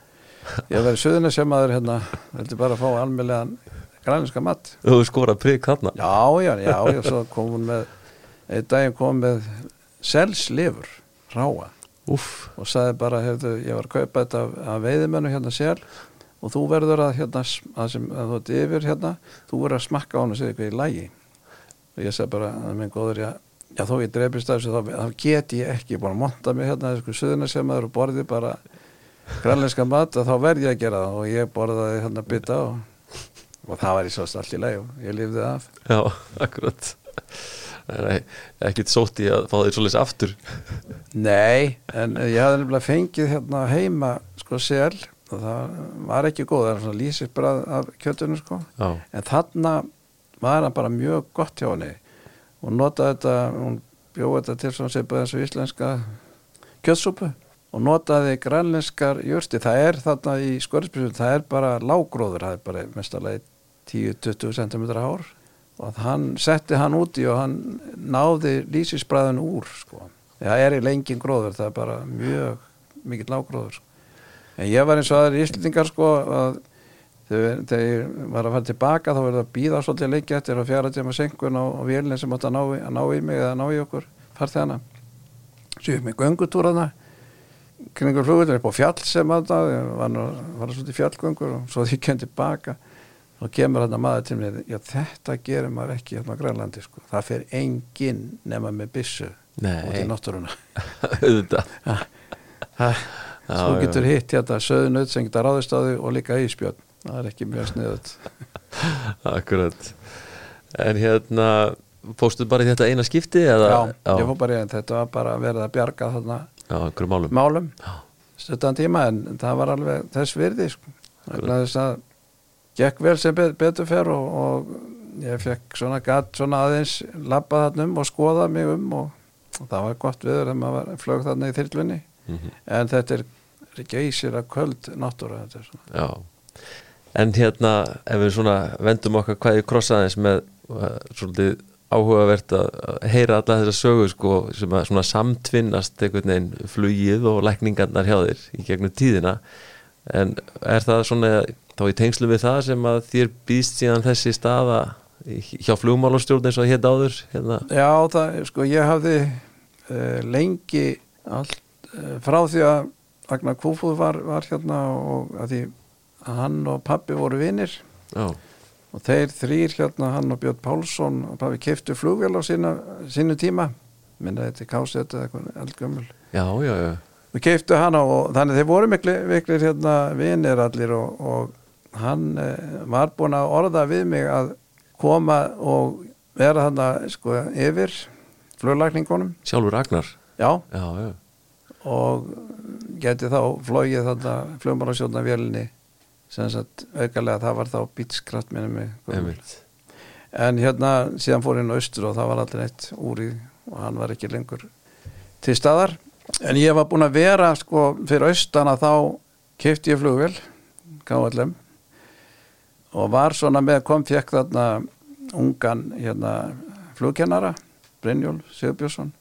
Ég hef verið suðuna sem aður, hérna, vildi bara fá almennlegan grænlenska mat. Þú skora prigg þarna Já, já, já, já, svo kom hún með einn daginn kom með selslifur ráa Úff, og sagði bara, hefðu, ég var að kaupa þetta af, af veiðimennu hérna sel og þú verður að hérna, að sem að þú ert yfir hérna, þú verður að smakka á hann og segja eitthvað í lægi og ég sagði bara, að minn góður, já, já þó ég dreipist af þessu, þá, get ég ekki búin að monta mig hérna, þessu suðuna sem maður og borði bara grænlenska mat og þá verð ég að gera það. Og ég borðaði hérna bytta og, og það var í svo allt í lægi og ég lifði af. Já, akkurat. Nei, ekkert sótt í að fá því svolítið aftur. Nei, en ég hafði nefnilega fengið hérna heima sko sel og það var ekki góð, það er svona lýsisbrað af kjötunum sko. Já, en þarna var hann bara mjög gott hjá henni. Og notaði þetta, hún bjóði þetta til svona seipaði eins og íslenska kjötsúpu og notaði grænlenskar jörsti, það er þarna í skörðspilsum, það er bara lágróður, það er bara mestalagi 10-20 cm hár. Og hann setti hann úti og hann náði lýsisbræðin úr sko. það er í lengin gróður, það er bara mjög mikill lágróður sko. En ég var eins og aðri íslendingar sko að þegar, þegar ég var að fara tilbaka þá verður að býða svolítið lengi eftir að fjara tíma senkun á, á vélinn sem átt að ná, að ná í mig eða ná í okkur farþegana svo ég með göngutúrana kringur flugutur upp á fjall sem að það var, var svolítið fjallgöngur og svo því ég kem tilbaka og kemur hann að maður til mér já þetta gerir maður ekki hérna á Grænlandi sko. það fer enginn nema með byssu út í náttúruna. Auðvitað Já, já. getur hitt hérna söðunaut sem geta ráðist á þau og líka íspjörn það er ekki mjög sniðut Akkurat. En hérna, fórstu bara í þetta eina skipti eða? já, ég fór bara í þetta. Var bara verið að bjarga þarna Já, málum. málum. Já. stuttan tíma en það var alveg þess virði sko. Þess að gekk vel sem bet, betur fer og, og ég fekk svona gatt svona aðeins labba þarna um og skoða mig um og, og það var gott viður þegar maður flög þarna í þyrlunni Mhm. en þetta er geysir að köld náttúra þetta svona Já En hérna, ef við svona vendum okkar hvað ég krossaðins með uh, svolítið áhugavert að heyra alla þessar sögur sko sem að svona samtvinnast einhvern veginn flugið og lækningarnar hjá þér í gegnum tíðina en er það svona þá í tengslu við það sem að þér býðst síðan þessi staða í- hjá flugmálastjórn eins og hétt áður hérna? Já, það, sko, ég hafði uh, lengi allt, frá því að Agnar Kúfúð var, var hérna og að því að hann og pappi voru vinir. Já, og þeir þrýr hérna, hann og Björn Pálsson og pappi keftu flugvél á sína, sínu tíma. Minna þetta er kásett eða eitthvað eldgömmul já, já, já. við keftu hana og þannig þeir voru miklu hérna vinir allir og, og hann eh, var búin að orða við mig að koma og vera þarna sko yfir fluglækningunum. Sjálfur Ragnar já. Já, já, og geti þá flogið þarna flugmálasjóna vélinni sem sagt aukalega það var þá bítskraft minni mig. En hérna síðan fór inn á austur og það var aldrei neitt úr í og hann var ekki lengur til staðar. En ég var búin að vera sko fyrir austana þá kefti ég flugvél KLM og var svona með kom fekk þarna ungan hérna flugkennara Brynjól Sigurbjörnsson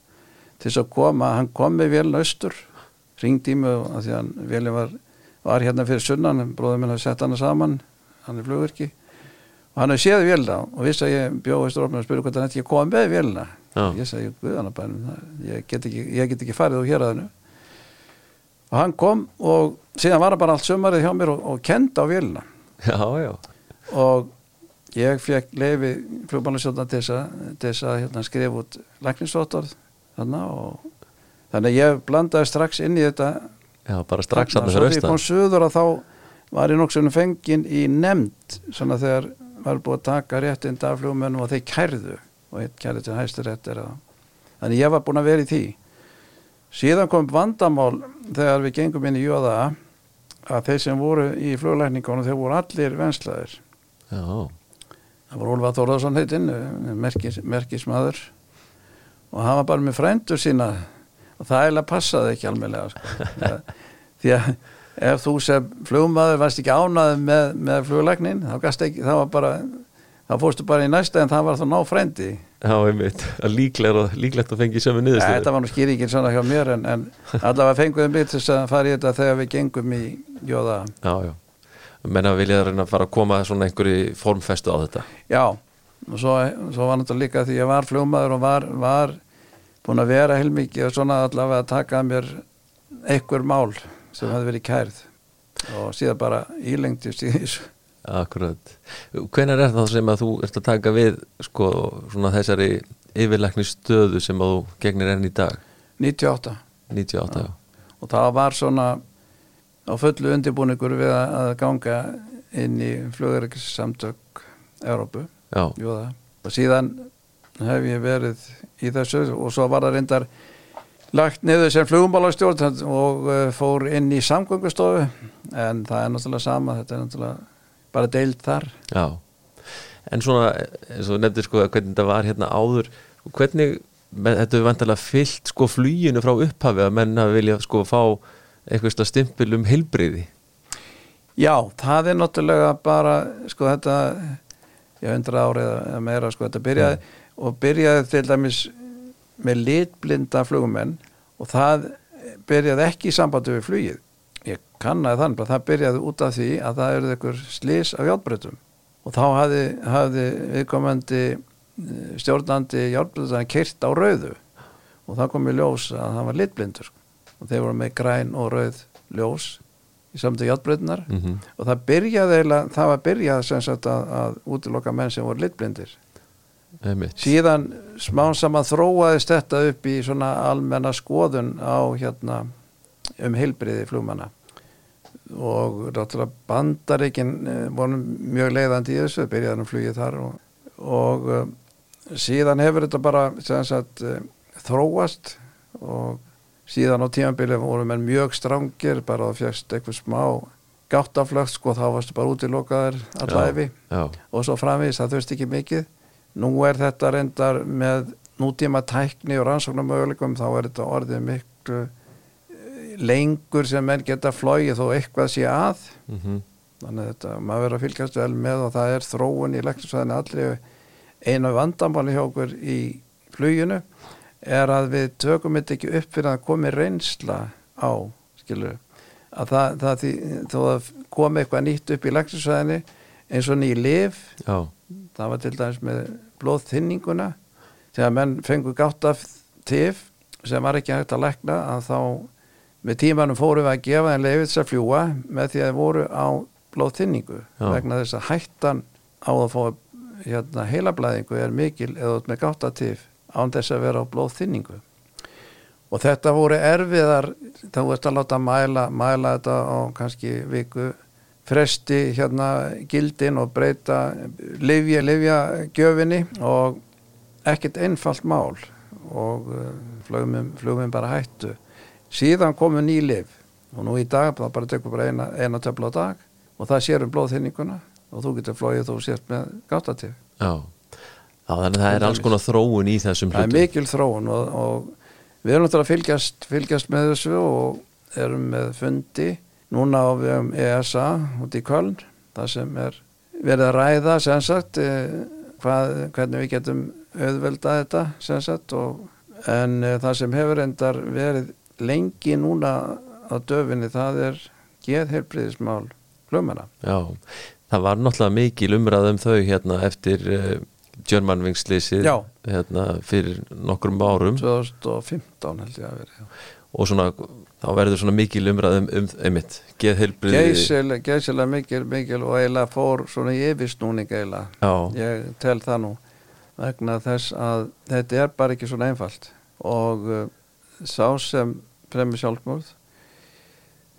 til þess að koma, hann kom með vélina austur ringdi í mig og því að hann vélina var, var hérna fyrir sunnan bróður minn hafði sett hana saman hann er flugvirki. Og hann hefði séð vélina og vissi að ég bjóði strófnum og spurði hvort hann ætti ekki koma með vélina. Já. ég segi, guðanabænum ég get ekki, ég get ekki farið úr hér að og hann kom og síðan var hann bara allt sumarið hjá mér og, og kenda á já, og ég fekk leifi flugmálasjóna til þess að, hérna, skrifa út þarna og þannig að ég blandaði strax inn í þetta já, bara strax Þarna, hann svo fyrir þegar ég kom austan suður að þá var ég nokkuð fengin í nefnd svona þegar var búið að taka réttind af flugmönnum og þeir kærðu og eitt kærði til hæstur réttir þannig ég var búin að vera í því. Síðan kom vandamál þegar við gengum inn í jóða að þeir sem voru í fluglækningunum þeir voru allir venslaðir. Já, það var Úlfa Þórðarsson heitinn merkis, merkismadur og hann var bara með frændur sína. Og það eiginlega passaði ekki almennlega sko. því að ef þú sem flugmaður varst ekki ánaði með, með fluglæknin þá, ekki, þá, var bara, þá fórstu bara í næsta en það var þá ná frændi. Já, einmitt. Að líklegt, að fengi sömu niðurstöðu. þetta var nú skýringin svona hjá mér en, en allavega fenguðum við til þess að fara í þetta þegar við gengum í jóða. Já, já, menna vilja reyna að fara að koma svona einhverju formfestu á þetta. Já, og svo, svo var náttúrulega líka því ég var fljómaður og var, var búin að vera heilmikið og svona allavega að taka að mér einhver mál sem hefði verið kærð og síðan bara ílengtist í þessu Akkurat. Hvenær er það sem að þú ert að taka við sko svona þessari yfirleikni stöðu sem að þú gegnir enn í dag? 98 98, já. og það var svona á fullu undirbúningur við að, ganga inn í flugverkissamtök Európu Jú, og síðan hef ég verið í þessu og svo var það reyndar lagt niður sem flugumálastjórn og uh, fór inn í samgöngustofu en það er náttúrulega sama þetta er náttúrulega bara deild þar já. En svona, eins og nefndir sko hvernig þetta var hérna áður, hvernig, þetta er vantilega fyllt sko fluginu frá upphafi að menn að vilja sko fá eitthvað stimpil um heilbriði. Já, það er náttúrulega bara sko þetta já, 100 árið eða meira sko þetta byrjaði og byrjaði til dæmis með litblinda flugumenn og það byrjaði ekki í sambandi við flugið. Ég kannaði þannig að það byrjaði út af því að það eruð einhver slís af játbreytum og þá hafði, hafði viðkomandi eh, stjórnandi játbreytum kyrt á rauðu. Og það kom í ljós að það var litblindur. Og þeir voru með græn og rauð ljós í samtöku játbreytunar Mm og það byrjaði eiginlega, það var byrjað sem sagt að, að útiloka menn sem voru litblindir. Síðan smán saman þróaðist þetta upp í svona almenna skoðun á hérna um heilbriði flugmanna. Og ráttúrulega bandaríkin eh, voru mjög leiðandi í þessu byrjaði um flugið þar og, og uh, síðan hefur þetta bara sem sagt uh, þróast og síðan á tímanbili voru menn mjög strangir bara að fjast eitthvað smá gáttaflögt sko þá varstu bara útilokaðir Já. allæfi Já, og svo framvís það þurfti ekki mikið. Nú er þetta reyndar með nútíma tækni og rannsóknarmöguleikum þá er þetta orðið miklu eh, lengur sem menn geta flóið þó eitthvað sé að. Mm þannig að þetta, maður verður að fylgjast vel með og það er þróun í lektursvæðinu allri einu vandamáli hjá okkur í fluginu er að við tökum þetta ekki upp fyrir að komi reynsla á skilur að það, það því, þó að komi eitthvað nýtt upp í lektursvæðinu eins og ný lif já, það var til dæmis með blóðþynninguna þegar menn fengu gátt af tif sem var ekki hægt að lækna að þá með tímanum fórum við að gefa en leifits að fljúa með því að þeir voru á blóðþynningu Já. vegna þess að hættan á að fá hérna, heilablæðingu er mikil eða með gátt af tif án þess að vera á blóðþynningu. Og þetta voru erfiðar þá veist að láta mæla, mæla þetta á kannski viku fresti hérna gildin og breyta livja, livja gjöfinni og ekkert einfalt mál og uh, flugum, flugum bara hættu. Síðan komu ný liv og nú í dag það bara tekur bara eina, eina töfla á dag og það sér um blóðþynninguna og þú getur flóið þú sért með gáttatif. Já. Já, þannig að það er alls konar þróun í þessum það er hlutum. mikil þróun og, og við erum náttúrulega að fylgjast, fylgjast með þessu og erum með fundi núna á um ESA út í Köln það sem er verið að ræða sem sagt eh, hvað, hvernig við getum auðveldað þetta sem sagt og, en eh, það sem hefur endar verið lengi núna á döfinni það er geðheilbriðismál flugmanna Já, það var náttúrulega mikil umræð um þau hérna eftir Gjörmannvingslýsið Já. hérna fyrir nokkrum árum 2015 held ég að verið já. og svona, þá verður svona mikil umræð um, einmitt, geðheilbriði Geysilega, geysilega mikil, mikil og eiginlega fór svona í yfirsnúning eiginlega. Ég tel það nú vegna þess að þetta er bara ekki svona einfalt og uh, sá sem fremur sjálfmörð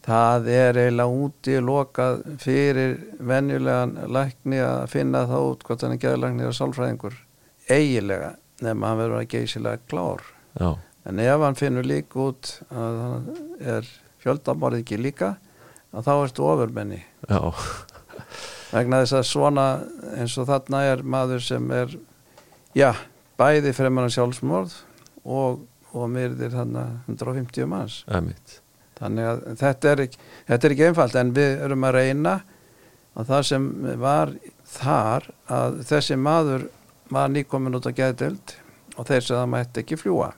það er eiginlega úti lokað fyrir venjulegan lækni að finna það út hvort hann er geðlækni og sálfræðingur eiginlega nefn hann verður að geysilega klár já, En ef hann finnur líka út að hann er fjöldamorð ekki líka, að þá ertu ofurmenni. Vegna þess að svona eins og þarna er maður sem er, já, bæði fremur sjálfsmorð og, og myrðir hann 150 manns. einmitt Þannig að þetta er, ekki, þetta er ekki einfalt en við erum að reyna að það sem var þar að þessi maður var nýkomin út á gæðdelt og þeir sem það mætti ekki fljúa.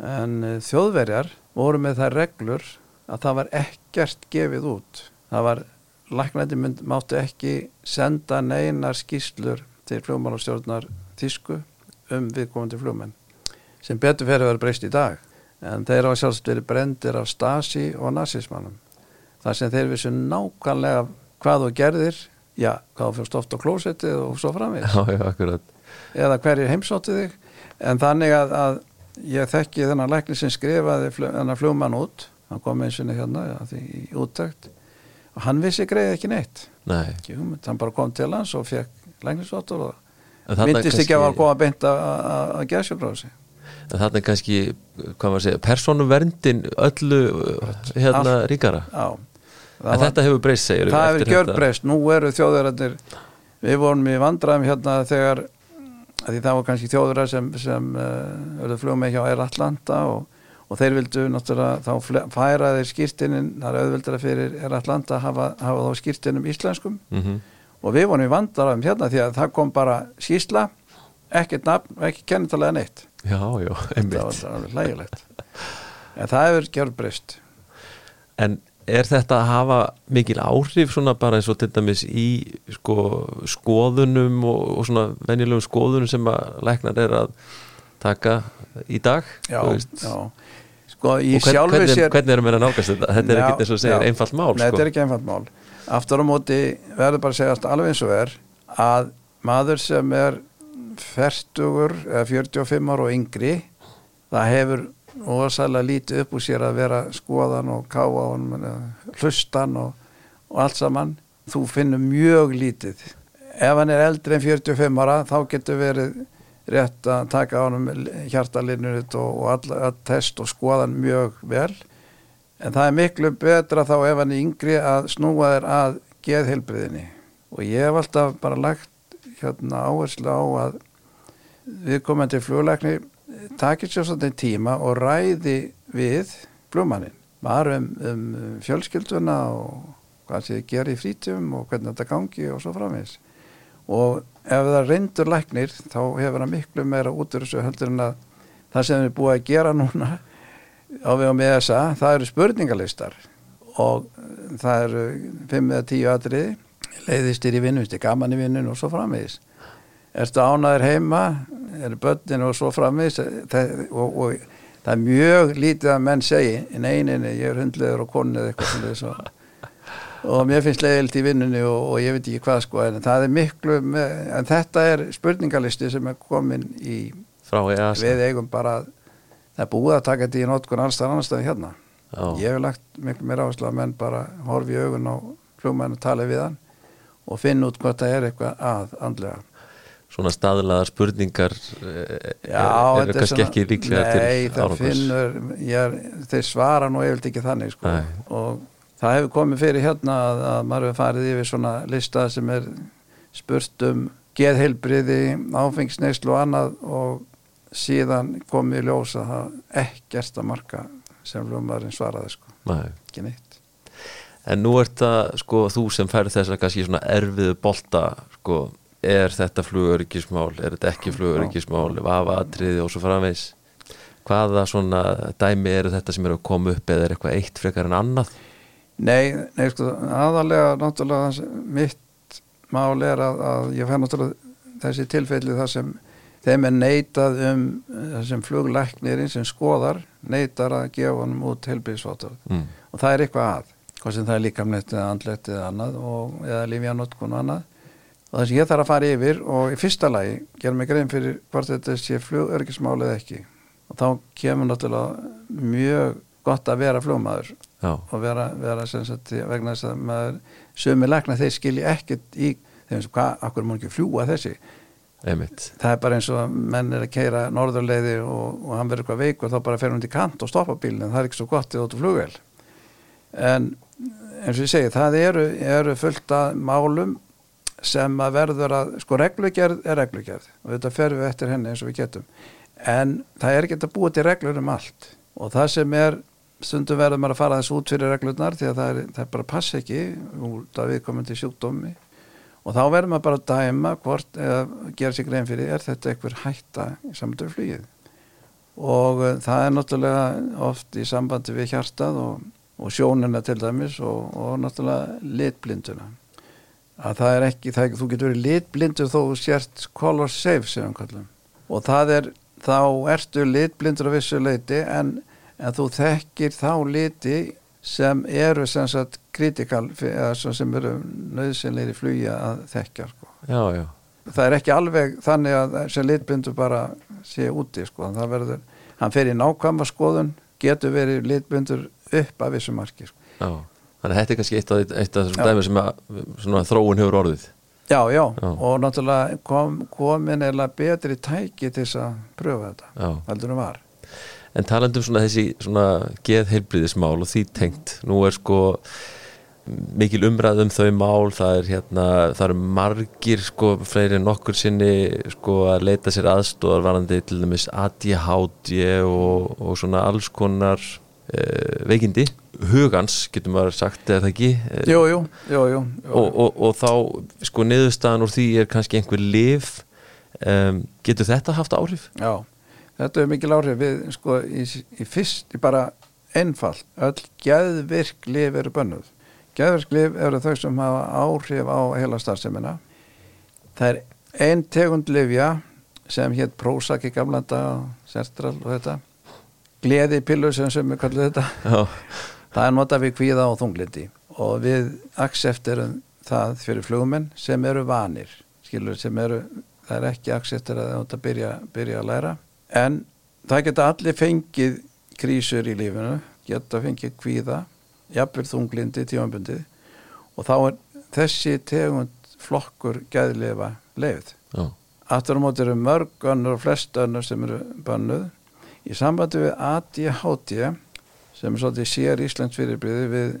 En eh, þjóðverjar voru með þær reglur að það var ekkert gefið út. Það var, mynd, máttu ekki senda neinar skýslur til flugmálastjórnar Þísku um viðkomandi flugmenn sem betur fyrir að vera breyst í dag en þeir hafa sjálfst verið brendir af Stasi og nazismannum þar sem þeir vissu nákvæmlega hvað þú gerðir já, hvað þú fyrst oft á klósettið og svo Já, já, akkurat. Eða hverjir heimsóttu þig. En þannig að, að ég þekki þennan lækni sem skrifaði þennan flugmann út. Hann kom eins og hérna því, í úttækt og hann vissi greið ekki neitt. Nei, ekki hann bara kom til hans og fekk læknisvottur og myndist ekki að var koma beint að- að að er kannski, hvað maður segja, persónuverndin öllu hérna ríkara. já. En þetta hefur breyst, segir það hefur gjörbreyst, nú eru þjóðverðarnir við vorum í vandræðum hérna þegar því það var kannski þjóðverðar sem, sem uh, verður flugum með hjá Air Atlanta og, og þeir vildu náttúrulega þá færa þeir skýrtinin það er auðvildara fyrir Air Atlanta að hafa, hafa þá skýrtinum íslenskum. Mm og við vorum í vandræðum hérna því að það kom bara skýrsla ekkert nafn og ekki kennitalega neitt Já, já, það var einmitt. hlægilegt en það hefur gjörbreyst En er þetta að hafa mikil áhrif svona bara eins og til dæmis í sko skoðunum og, og svona venjulegum skoðunum sem að læknar er að taka í dag? já, já sko Og hvern, hvernig, sér hvernig erum við að nálgast þetta? Þetta er Já, ekki eins og segir já. einfalt mál Nei, sko. þetta er ekki einfalt mál Aftur á móti verður bara að segjast alveg eins og er að maður sem er fertugur eða 45 ára og yngri það hefur ósæðlega lítið upp úr sér að vera skoðan og káa eða hlustan og, og allt saman. Þú finnur mjög lítið. Ef hann er eldri en 45 ára þá getur verið rétt að taka á honum hjartalinur og, og all, test og skoða hann mjög vel. En það er miklu betra þá ef hann er yngri að snúa þér að geðheilbriðinni og ég hef alltaf bara lagt hérna áherslu á að viðkomandi fluglækni takir sér svolítið tíma og ræði við flugmannin bara um, um fjölskylduna og hvað sé gera í frítum og hvernig þetta gangi og svo framins og ef það reyndur læknir þá hefur hann miklu meira út úr þessu heldur en að það sem við búið að gera núna á við og með þessa, það eru spurningalistar. Og það eru 5 eða 10 atriði leiðistir í vinnu, gaman í vinnun og svo framvegis ertu ánaður heima? Eru börnin og svo framvegis? Það, og, og það er mjög lítið að menn segi nei, nei, ég er hundleður og konið eitthvað sem þess og og mér finnst leiðilt í vinnunni og, og ég veit ekki hvað sko en það er miklu með, en þetta er spurningalisti sem er komin í frá EASA. Við eigum bara það er búið að taka þetta í notkun allstað annarstað hérna. Já. ég hef lagt miklu meira áherslu að menn bara horfi í augun á flugmenn og tala við hann og finna út hvað það er eitthvað að andlega svona staðlaðar spurningar eh, Já, er kannski ekki líklega Nei, til það er, þeir svara nú eiginlega ekki þannig sko. Og það hefur komið fyrir hérna að, að maður hefur farið yfir svona lista sem er spurt um geðheilbriði, áfengisneislu og annað og síðan komið í ljós að það ekkert að marka sem flugmaðurinn svaraði sko, Nei. ekki neitt En nú er þetta, sko, þú sem færð þess að kannski svona erfiðu bolta, sko, er þetta flugöryggismál, er þetta ekki flugöryggismál, vafa atriði og svo framvegs? Hvaða svona dæmi eru þetta sem eru að koma upp eða er eitthvað eitt frekar en annað? Nei, nei sko, aðalega náttúrulega mitt mál er að, að ég fær náttúrulega þessi tilfelli þar sem þeim er neitað um það sem fluglæknirinn sem skoðar neitar að gefa honum út helbriðsvátur Mm. og það er eitthvað að hvað sem það er líkamlegt eða andlegt eða annað og, eða lífjanótkun og annað og það sem ég þarf að fara yfir og í fyrsta lagi gera mig grein fyrir hvort þetta sé flugörgismál eða ekki. Og þá kemur náttúrulega mjög gott að vera flugmaður Já, og vera, vera sem sagt vegna þess að maður sömu lækna þeir skilji ekkert í þeim sem hvað, akkur má ekki fljúa þessi. Einmitt. það er bara eins og að menn er að keira norðurleiði og, og hann verður eitthvað veik og þá bara fer hann til kant og stoppa bílinn en það er ekki svo gott í þóttu flugvel en eins og ég segi það eru, eru fullt af málum sem að verður að sko reglugerð er reglugerð og þetta fer við eftir henni eins og við getum. En það er ekki að búa til reglur um allt. Og það sem er stundum verður maður að fara þessu út fyrir reglurnar því að það er, það er bara pass ekki út af viðkomandi sjúkdómi. Og þá verður maður bara að dæma hvort eða gera sér grein fyrir er þetta einhver hætta í við flugið? Og uh, það er náttúrulega oft í sambandi við hjartað og, og sjónina til dæmis og, og náttúrulega litblinduna að það er ekki, það, þú getur verið litblindur þó þú sért color safe sem við kallum og það er, þá ertu litblindur á vissu leiti en, en þú þekkir þá liti sem eru sem sagt kritikal sem eru nöðsynleiri flugi að þekkja sko. Já, já, það er ekki alveg þannig að sem litblindur bara sé úti sko. það verður, hann fer í nákvæma skoðun getur verið litblindur upp af vissu marki sko. já. Þannig að þetta er kannski eitt af, eitt af þessum dæmi sem að, svona, þróun hefur orðið. já, já, Já. og náttúrulega kom, komin eða betri tæki til þess að pröfa þetta, heldur hann var En talandum svona þessi svona geðheilbriðismál og því tengt, nú er sko mikil umræð um þau mál, það er hérna, það eru margir sko, fleiri nokkur sinni sko að leita sér aðstóðar varandi til dæmis ADHD og, og svona alls konar veikindi, hugans getur maður sagt, er það ekki? Eh, jú, jú, jú, jú, og, og, og þá sko niðurstaðan úr því er kannski einhver lif um, getur þetta haft áhrif? Já, þetta er mikil áhrif við, sko, í, í fyrst, í bara einfalt, öll geðvirk lif eru bönnuð. Geðvirk lif eru þau sem hafa áhrif á heila starfsemina. Það er ein tegund lifja sem hétt Prozac í gamla dag, Sertral og þetta. Gleði pillur sem sem við kallum þetta. Já, Það er notað við kvíða og þunglindi og við accepterum það fyrir flugumenn sem eru vanir, skilur, sem eru, það er ekki accepter að þetta byrja, byrja að læra. En það geta allir fengið krísur í lífinu, geta fengið kvíða, jafnvel þunglindi tímanbundið og þá er þessi tegund flokkur gæðlefa leið. Aftur á móti eru mörg önnur og flest önnur sem eru bannuð. Í sambandi við ADHD sem er svolítið sér Íslands fyrirbriði við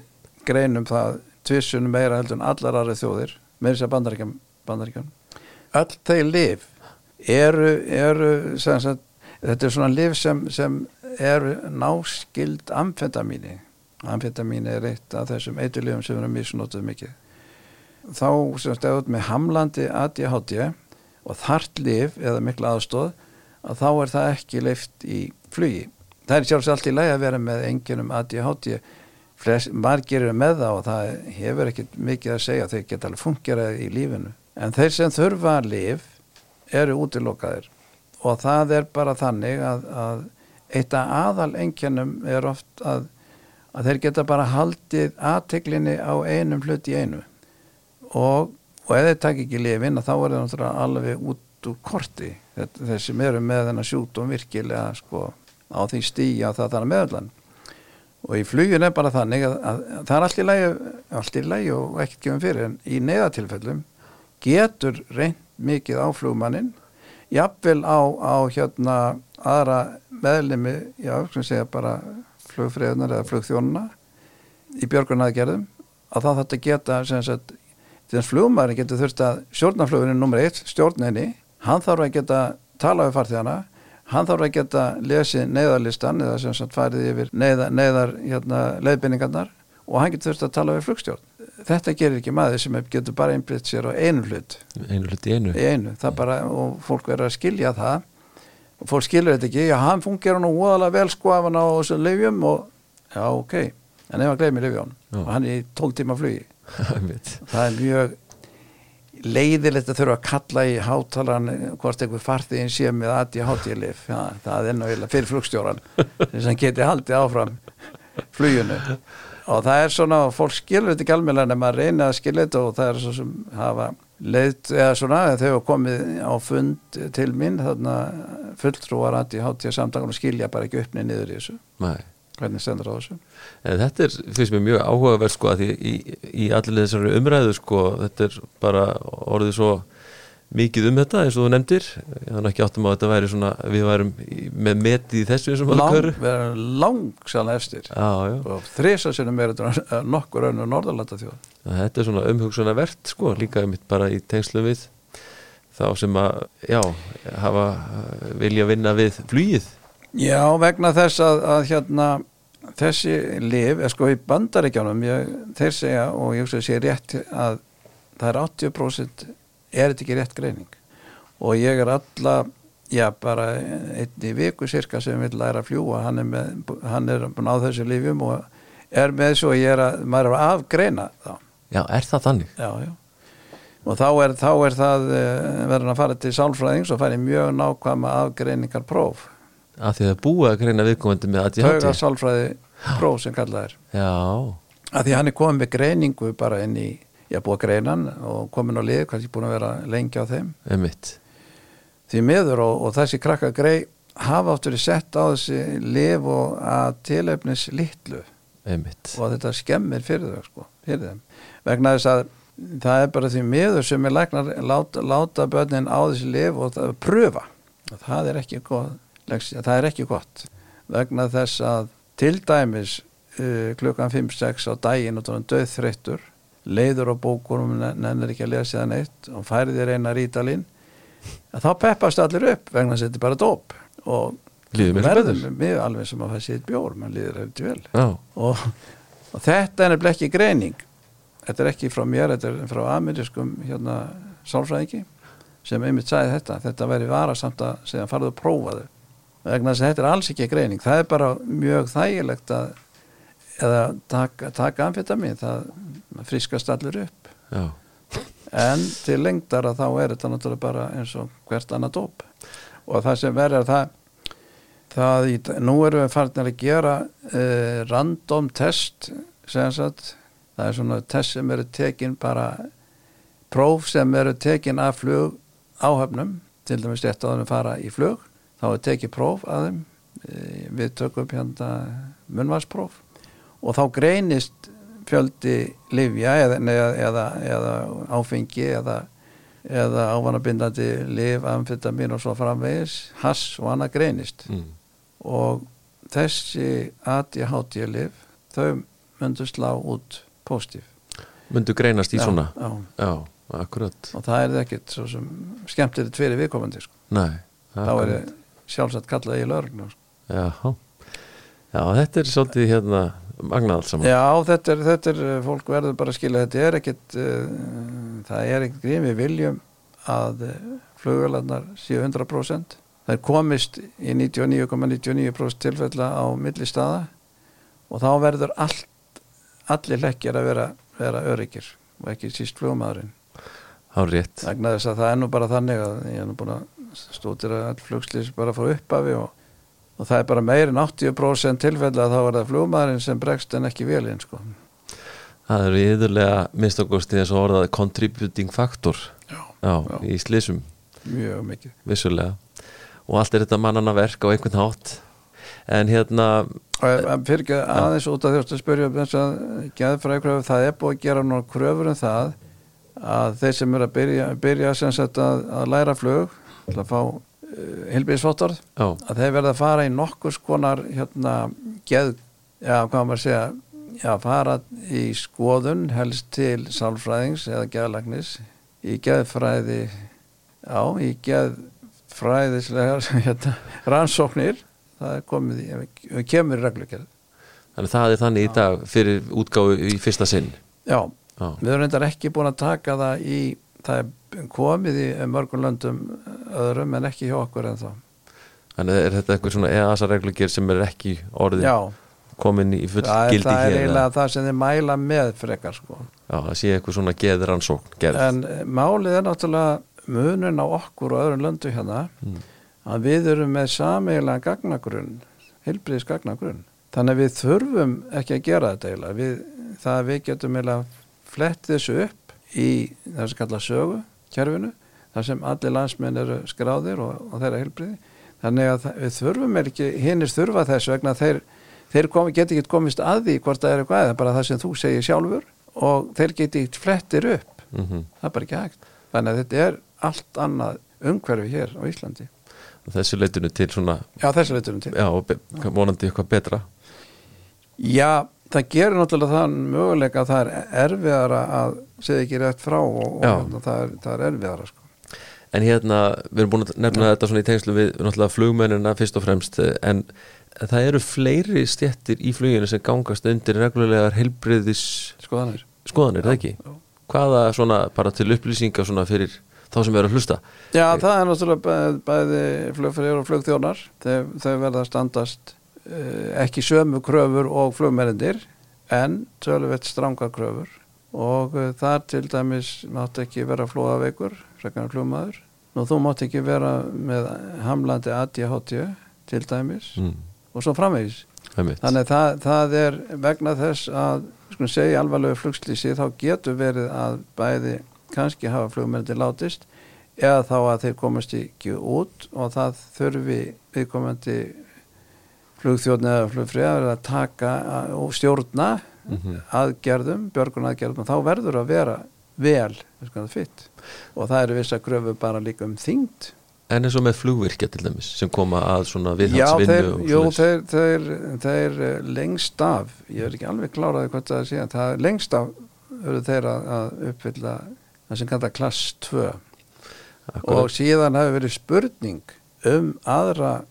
greinum það tvissunum meira heldur en allar aðra þjóðir með þess að bandaríkjum, bandaríkjum. Öll þeir lif eru, eru sagt, þetta er svona lif sem, sem eru náskild amfetamíni. Amfetamíni er eitt af þessum eiturlifum sem eru misnotuð mikið. Þá sem stefut með hamlandi ADHD og þart lif eða mikla aðstóð að þá er það ekki leift í flugi. Það er sjálfs allt í lagi að vera með enginum ADHD Flest, margir eru með það og það hefur ekkit mikið að segja. Þeir geta alveg fungerað í lífinu. En þeir sem þurfa lif eru útilokaðir. Og það er bara þannig að, að eitt af aðal engjannum er oft að, að þeir geta bara haldið aðteglinni á einum hlut í einu. Og, og ef þeir takk ekki lifin þá er það alveg út úr korti þeir sem eru með þennan sjúkdóm virkilega sko, á því stíja það þannig meðallan og í flugin er bara þannig að, að, að það er allt í lægi, allt í lægi og ekkert gefum fyrir en í neyðatilfellum getur reynd mikið á flugmannin jafnvel á, á hérna aðra meðlimi já, sem segja bara flugfriðunar eða flugþjónuna í björgunaðgerðum að það þetta geta sem sagt, þess flugmaður getur þurft að stjórnarflugurinn nummer eitt, stjórninni hann þarf að geta tala við farþjóðana hann þarf að geta lesið neyðarlistan eða sem sagt farið yfir neyðar, neyðar hérna, leiðbynningarnar og hann getur þurft að tala við flugstjórn. Þetta gerir ekki maður sem getur bara einblitt sér á einu hlut. Einu hlut í einu. Einu, bara, og fólk verður að skilja það. Og fólk skilur þetta ekki. Já, hann fungerar nú óðalega vel sko ef hann á þessum livjum og, já, ok. En ef hann gleymi livjón Já. og hann er í 12 tíma flugi. Það er mjög leiðilegt að þurfa að kalla í hátalan hvort einhver farþegin sé með ADHD-lif ja, það er náttúrulega fyrir flugstjóran þess að hann geti haldið áfram fluginu. Og það er svona, fólk skilur þetta ekki alveg en maður reyna að skilja þetta og það er svo sem hafa leitt eða svona, þau hafa komið á fund til mín þarna fulltrúar ADHD samtangun og skilja bara ekki uppnið niður í þessu. Nei. Hvernig stendur á þessu? En þetta er, finnst mér mjög áhugaverð sko að því í, í allir þessari umræðu sko, þetta er bara orðið svo mikið um þetta eins og þú nefndir. Þannig ekki áttum að þetta væri svona við værum með metið í þessu eins og maður Lang, langsann efstir. Já, já, og þrisa sinni meira en nokkur önnu Norðurlanda þjóð þetta er svona umhugsuna verðt sko, líka mitt bara í tengslu við þá sem að, já, hafa vilja vinna við flugið Já, vegna þess að, að hérna þessi lif, er sko í bandaríkjánum ég, þeir segja og ég hugsa að sé rétt að það er 80% er þetta ekki rétt greining og ég er alla já, bara einn í viku cirka sem vil læra að fljúa hann er, með, hann er á þessu lifjum og er með svo ég er að, maður er að afgreina þá Já, er það þannig? já, já. og þá er, þá er það eh, verður að fara til sálfræðings og fara í mjög nákvæma afgreiningar próf að því að búið að greina viðkomandi með ADHD sálfræði próf sem kallað er. Já, að því hann er komið með greiningu bara inn í, ég er búið að greina hann og komin á lið, kannski búin að vera lengi á þeim. Einmitt. Því miður og, og þessi krakka grei hafa áttur í sett á þessi lif og að tilefnis litlu. Einmitt. Og þetta skemmir fyrir þau sko, fyrir þeim. Vegna þess að það er bara því miður sem er læknar láta, láta börnin á þessi lif og það pröfa. Og það er ekki gott, leksía, það er ekki gott. Vegna þess að til dæmis uh, klukkan 5-6 á daginn og þannig döð þreyttur leiður á bókunum nennir ekki að lesa það neitt og færi þér eina rítalín að þá peppast allir upp vegna þess að þetta er bara dóp. Og betur. mér alveg sem að það sé eitt bjór mann líður hefði vel. Og, og þetta er nefnilega ekki greining. Þetta er ekki frá mér, þetta er frá amerískum hérna sálfræðingi sem einmitt sagði þetta, þetta væri varasamt að segja farðu að prófa þau vegna þess að þetta er alls ekki greining. Það er bara mjög þægilegt að eða taka, taka amfetamin það friskast allir upp. Já, en til lengdar að þá er þetta náttúrulega bara eins og hvert annað dóp. Og það sem verður það það í, nú erum við farin að gera uh, random test sem sagt. Það er svona test sem eru tekin bara próf sem eru tekin af flug áhöfnum til dæmis rétt áður en fara í flug þá er tekið próf að þeim uh, við tökum upp hérna munvarspróf og þá greinist fjöldi livja eða, eða, eða, áfengi eða, eða ávanabindandi liv, amfetamin og svo framvegis hass og annað greinist mm. og þessi ADHD liv þau myndu slá út positív Mundu greinast í Já, svona já. Já, akkurat og það er sem skemmtilegt fyrir viðkomandi sko. Nei, þá er akkurat. Sjálfsagt kallað í lögreglu sko. Já, já, þetta er svolítið hérna magnað alls saman. Já, þetta er, þetta er, fólk verður bara að skilja þetta er ekkit uh, það er ekkit grín, við viljum að uh, flugvélarnar séu 100% það er komist í 99,99% tilfella á milli staða og þá verður allt allir lekkir að vera, vera öryggir og ekki síst flugmaðurinn. Há rétt. Vegna þess að það er nú bara þannig að ég er nú búin að stóttir að all flugslýs bara fór uppafi og, og það er bara meir en 80% tilfella að þá er það flugmaðurinn sem bregst en ekki velinn sko. Það eru yðurlega minnst ágústi eins og orðað contributing factor Já, Já, í slísum, mjög mikið. Vissulega. Og allt er þetta mannana verk á einhvern hátt. En hérna fyrir ekki aðeins út af þjóst að spyrja um þess að geðfræðikröfu það er búið að gera nú kröfur um það að þeir sem eru að byrja, byrja að, að læra flug til að fá uh, hilbíðsvottorð Já, að þeir verða að fara í nokkurs konar hérna geð, já hvað maður að segja já fara í skoðun helst til sálfræðings eða geðlagnis í geðfræði já í geðfræðislegar hérna, rannsóknir það er komið í, kemur í reglugjörð þannig það er þannig í dag fyrir útgáfu í fyrsta sinn. Já, Já, við erum reyndar ekki búin að taka það í það er komið í mörgum löndum öðrum en ekki hjá okkur en þá þannig er þetta eitthvað svona EASA reglugjör sem er ekki orðin já, komin í full það gildi það er hér eiginlega það sem þið mæla með frekar sko Já, það sé eitthvað svona geðrannsókn gerð En eh, málið er náttúrulega munun á okkur og öðrum löndu hérna Mm. að við erum með sameiginlega gagnagrunn, heilbriðis gagnagrunn. Þannig að við þurfum ekki að gera þetta eiginlega. Við, það að við getum eiginlega flett þessu upp í sem kalla sögu, kjærfinu, þar sem allir landsmenn eru skráðir og, og þeirra heilbriði. Þannig að við þurfum er ekki, hinnir þurfa þessu vegna þeir, þeir komi, geti ekki komist að því hvort það er eitthvað eða bara það sem þú segir sjálfur og þeir geti ekki flettir upp. Mm það er bara ekki hægt. Þannig að þetta er allt annað umhverfi hér á Íslandi. Þessu leitinu til svona já þessi veitum til. Já, og vonandi eitthvað betra. Já það gerir náttúrulega þann möguleika að það er erfiðara að segja ekki rétt frá og, og Já. hérna, það, er, það er erfiðara sko. En hérna, við erum búin að nefna þetta svona í tengslu við náttúrulega flugmennina fyrst og fremst en það eru fleiri stjettir í fluginu sem gangast undir reglulegar heilbriðis skoðanir skoðanir, er það ekki? já. Hvaða svona bara til upplýsinga svona fyrir þá sem eru að hlusta já það er náttúrulega bæði, flugfyrir og flugþjónar þau, verða að standast ekki sömu kröfur og flugmennir en töluvett strangar kröfur. Og uh, þar til dæmis mátt ekki vera flóðaveikur frekar flugmaður. Og þú mátt ekki vera með hamlandi ADHD til dæmis mm. og svo framvegis. Þannig að það, það er vegna þess að skulum segja alvarlegu flugslýsi þá getur verið að bæði kannski hafa flugmyndi látist eða þá að þeir komast ekki út og það þurfi viðkomandi flugþjóðn eða flugfriðar að taka og stjórna Mhm. aðgerðum, björgun aðgerðum þá verður að vera vel fitt. og það eru vissa gröfu bara líka um þyngd En eins og með flugvirkja til dæmis sem koma að svona og jú, þeir, þeir, þeir eh, lengst af ég er ekki alveg kláraði hvað það sé það er lengst af eru þeir að, að uppfylla það sem kalla klass 2 Akkurat. og síðan hefur verið spurning um aðra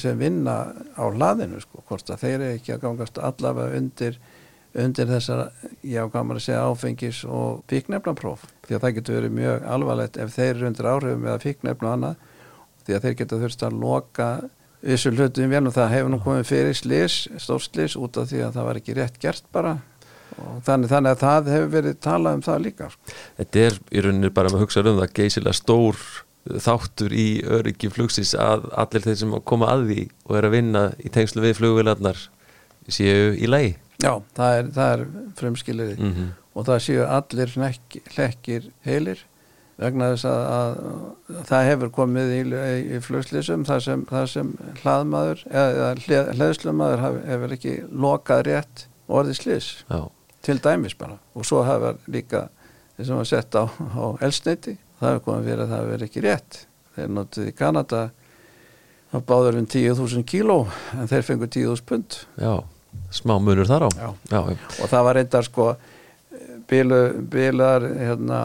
sem vinna á hlaðinu sko, hvort að þeir eru ekki að gangast allavega undir undir þessar, já, maður að segja áfengis og fíknefnapróf því að það getur verið mjög alvarlegt ef þeir eru undir áhrifum eða fíknefn og annað því að þeir geta þurft að loka þessu hlutum vel og það hefur nú komið fyrir slis, stórslis út af því að það var ekki rétt gert bara. Þannig, þannig að það hefur verið talað um það líka sko. Þetta er í rauninni bara með hugsa um það geysilega stór þáttur í öryggi flugsins að allir þeir sem koma að því og er að vinna í tengslu við flugvélarnar séu í lagi. Já, það er, það er frumskilirði mm -hmm. og það séu allir hlekk, hlekkir heilir vegna þess að, að, að það hefur komið í, í, í flugslýsum þar sem, sem hlaðmaður eða hlið, hleðslumaður hef, hefur ekki lokað rétt orðið slýs Já, til dæmis bara. Og svo hefur líka þessum var sett á, á elsneiti það hefur komið fyrir að það hefur ekki rétt. Þeir notuð í Kanada það báður um 10.000 kíló en þeir fengur 10.000 pund. Já, smá munur þar á. Já. já, og það var reyndar sko bílu, bílar hérna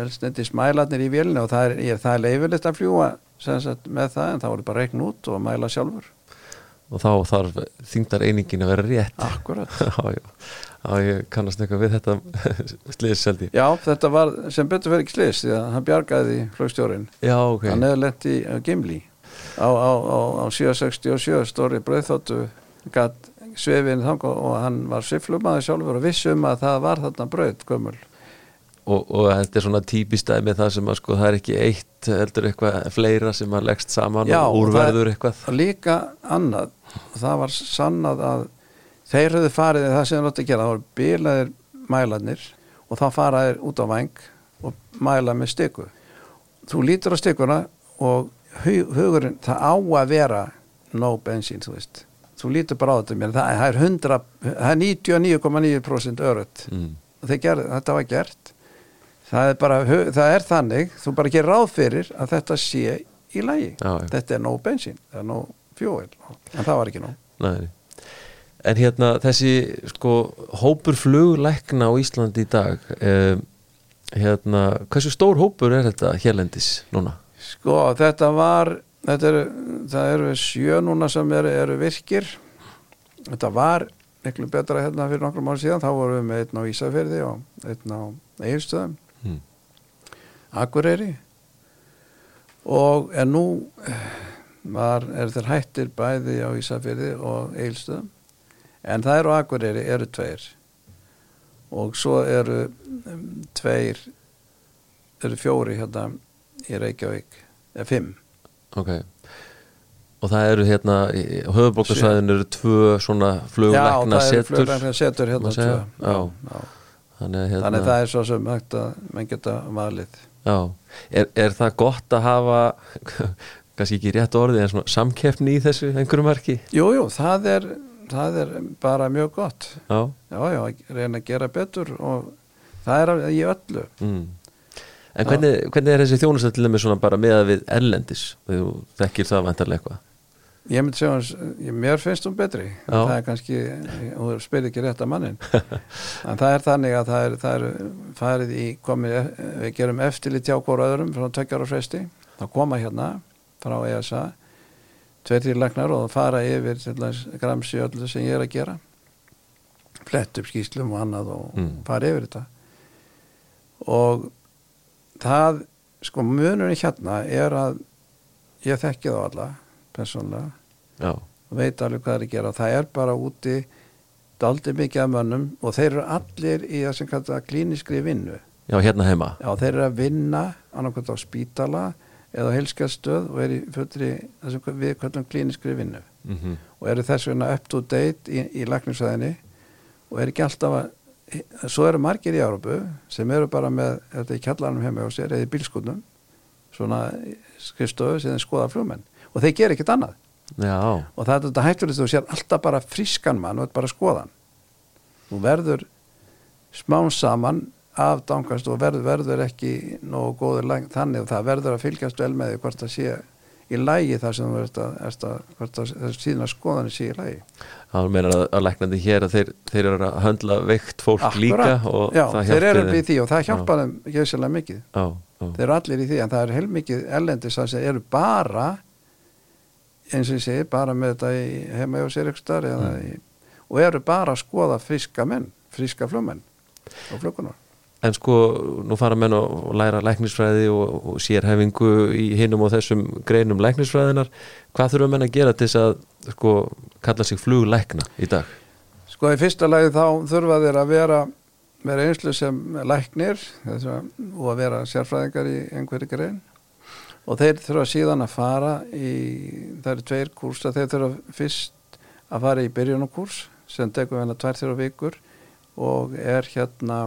elsnendi smælarnir í vélina og það er, það er leifilegt að fljúa sagt, með það en það voru bara reikn út og mæla sjálfur og þá þarf þingdar einingin að vera rétt. Akkurat. Já, ég kannast eitthvað við þetta sliðseldi Já, þetta var sem betur fyrir ekki slis því að hann bjargaði flugstjórin Já, ok. Hann hefði lent í uh, Gimli. Á, á, á, á 767 stóri brauðþóttu gatt svefin þang og hann var sviflumaður sjálfur og vissum að það var þarna brauð gömul og, og þetta er svona típist með það sem að sko það er ekki eitt heldur eitthvað fleira sem að leggst saman Já, og úrverður eitthvað. og líka annað. Það var sannað að þeir höfðu farið það sem þeir lótti að gera það voru bílaðir mælanir og þá fara þeir út á væng og mæla með styku þú lítur á stykuna og hu- hugurinn, það á að vera no bensín, þú veist. Þú lítur bara á þetta mér, það er 100 það er 99,9% örut mm. og gerðu, þetta var gert það er bara, það er þannig þú bara gerir ráð fyrir að þetta sé í já. þetta er nóg bensín það er nóg fjóil, en það var ekki nóg Nei. En hérna þessi sko hópur fluglækna á Íslandi í dag um, hérna, hversu stór hópur er þetta hérlendis núna? sko, þetta var þetta eru, það eru sjö núna sem eru, eru virkir þetta var miklu betra hérna fyrir nokkrum ára síðan, þá vorum við með einn á Ísafirði og einn á Egilstöðum Mm. Akureyri og en nú var, er þeir hættir bæði á Ísafirði og Eilstöðum en það eru Akureyri eru tveir og svo eru um, tveir eru fjóri hérna í Reykjavík eða fimm Ok Og það eru hérna, í höfubókarsvæðinu eru tvö svona Já, eru setur setur hérna segja. tvö. Já. já. Þannig, hérna, Þannig það er svo sem hægt að menn geta valið Já, er, er það gott að hafa kannski ekki rétt orðið en svona samkeppni í þessu einhverju marki? Jú, jú, það er, það er bara mjög gott Já, Já, já, reyna að gera betur og það er í öllu mm. En hvernig, hvernig er þessi þjónustöð til þeim svona bara meða við erlendis? Þú þekkir það vantarlega eitthvað Ég myndi segja hans, mér finnst hún betri það er kannski, þú spyrir ekki rétt að mannin en það er þannig að það er, það er farið í komið, við gerum eftirlit hjá hvora öðrum frá tökjar og fresti, þá koma hérna frá ESA tveir til lagnar og fara yfir gramsi öllu sem ég er að gera. Flett upp skýslum og annað og Mm. fara yfir þetta. Og það sko munurinn hérna er að ég þekki þá alla persónlega og veit alveg hvað er að gera. Það er bara úti daldi mikið af mönnum og þeir eru allir í það sem kallar klíniskri vinnu. Já, hérna heima. Já, þeir eru að vinna annarkvæmt á spítala eða helskastöð og eru fullri það sem við kallum klíniskri vinnu. Mm -hmm. og eru þess vegna up to date í, í lækningsvæðinni og eru ekki alltaf að svo eru margir í Árópu sem eru bara með þetta í kjallanum heima og sér eða í bílskutnum svona skrifstöðu sem skoða flugmenn og þeir gera ekkert annað. Já, og það er þetta hættulegt þú sér alltaf bara frískan mann og þetta bara skoðan þú verður smán saman afdangast og verður, verður ekki nógu góður læg, þannig að það verður að fylgjast vel með því hvort það sé í lægi þar sem þú ert að, að hvort það síðan skoðanir sé í lægi það meina að, að læknandi hér að þeir, þeir eru að höndla veikt fólk líka og Já, þeir eru við þeim. því og það hjálpar þeim gjössalega mikið. Já, þeir eru allir í því en það er heilmikið ellendis að eru bara eins og ég segi bara með þetta í heima hjá sér ykkur starf Mm. og eru bara að skoða friska menn friska flugmenn og flugunar En sko, nú fara menn að læra læknisfræði og, og sérhefingu í hinum og þessum greinum læknisfræðinar. Hvað þurfum menn að gera til þess að sko, kalla sig fluglækna í dag? sko í fyrsta lagi þá þurfa þeir að vera vera einslu sem læknir og að vera sérfræðingar í einhverju grein og þeir þurfa síðan að fara í, það eru tveir kúrsa þeir þurfa fyrst að fara í byrjunarkúrs sem tekur hérna tvær þurfa vikur og er hérna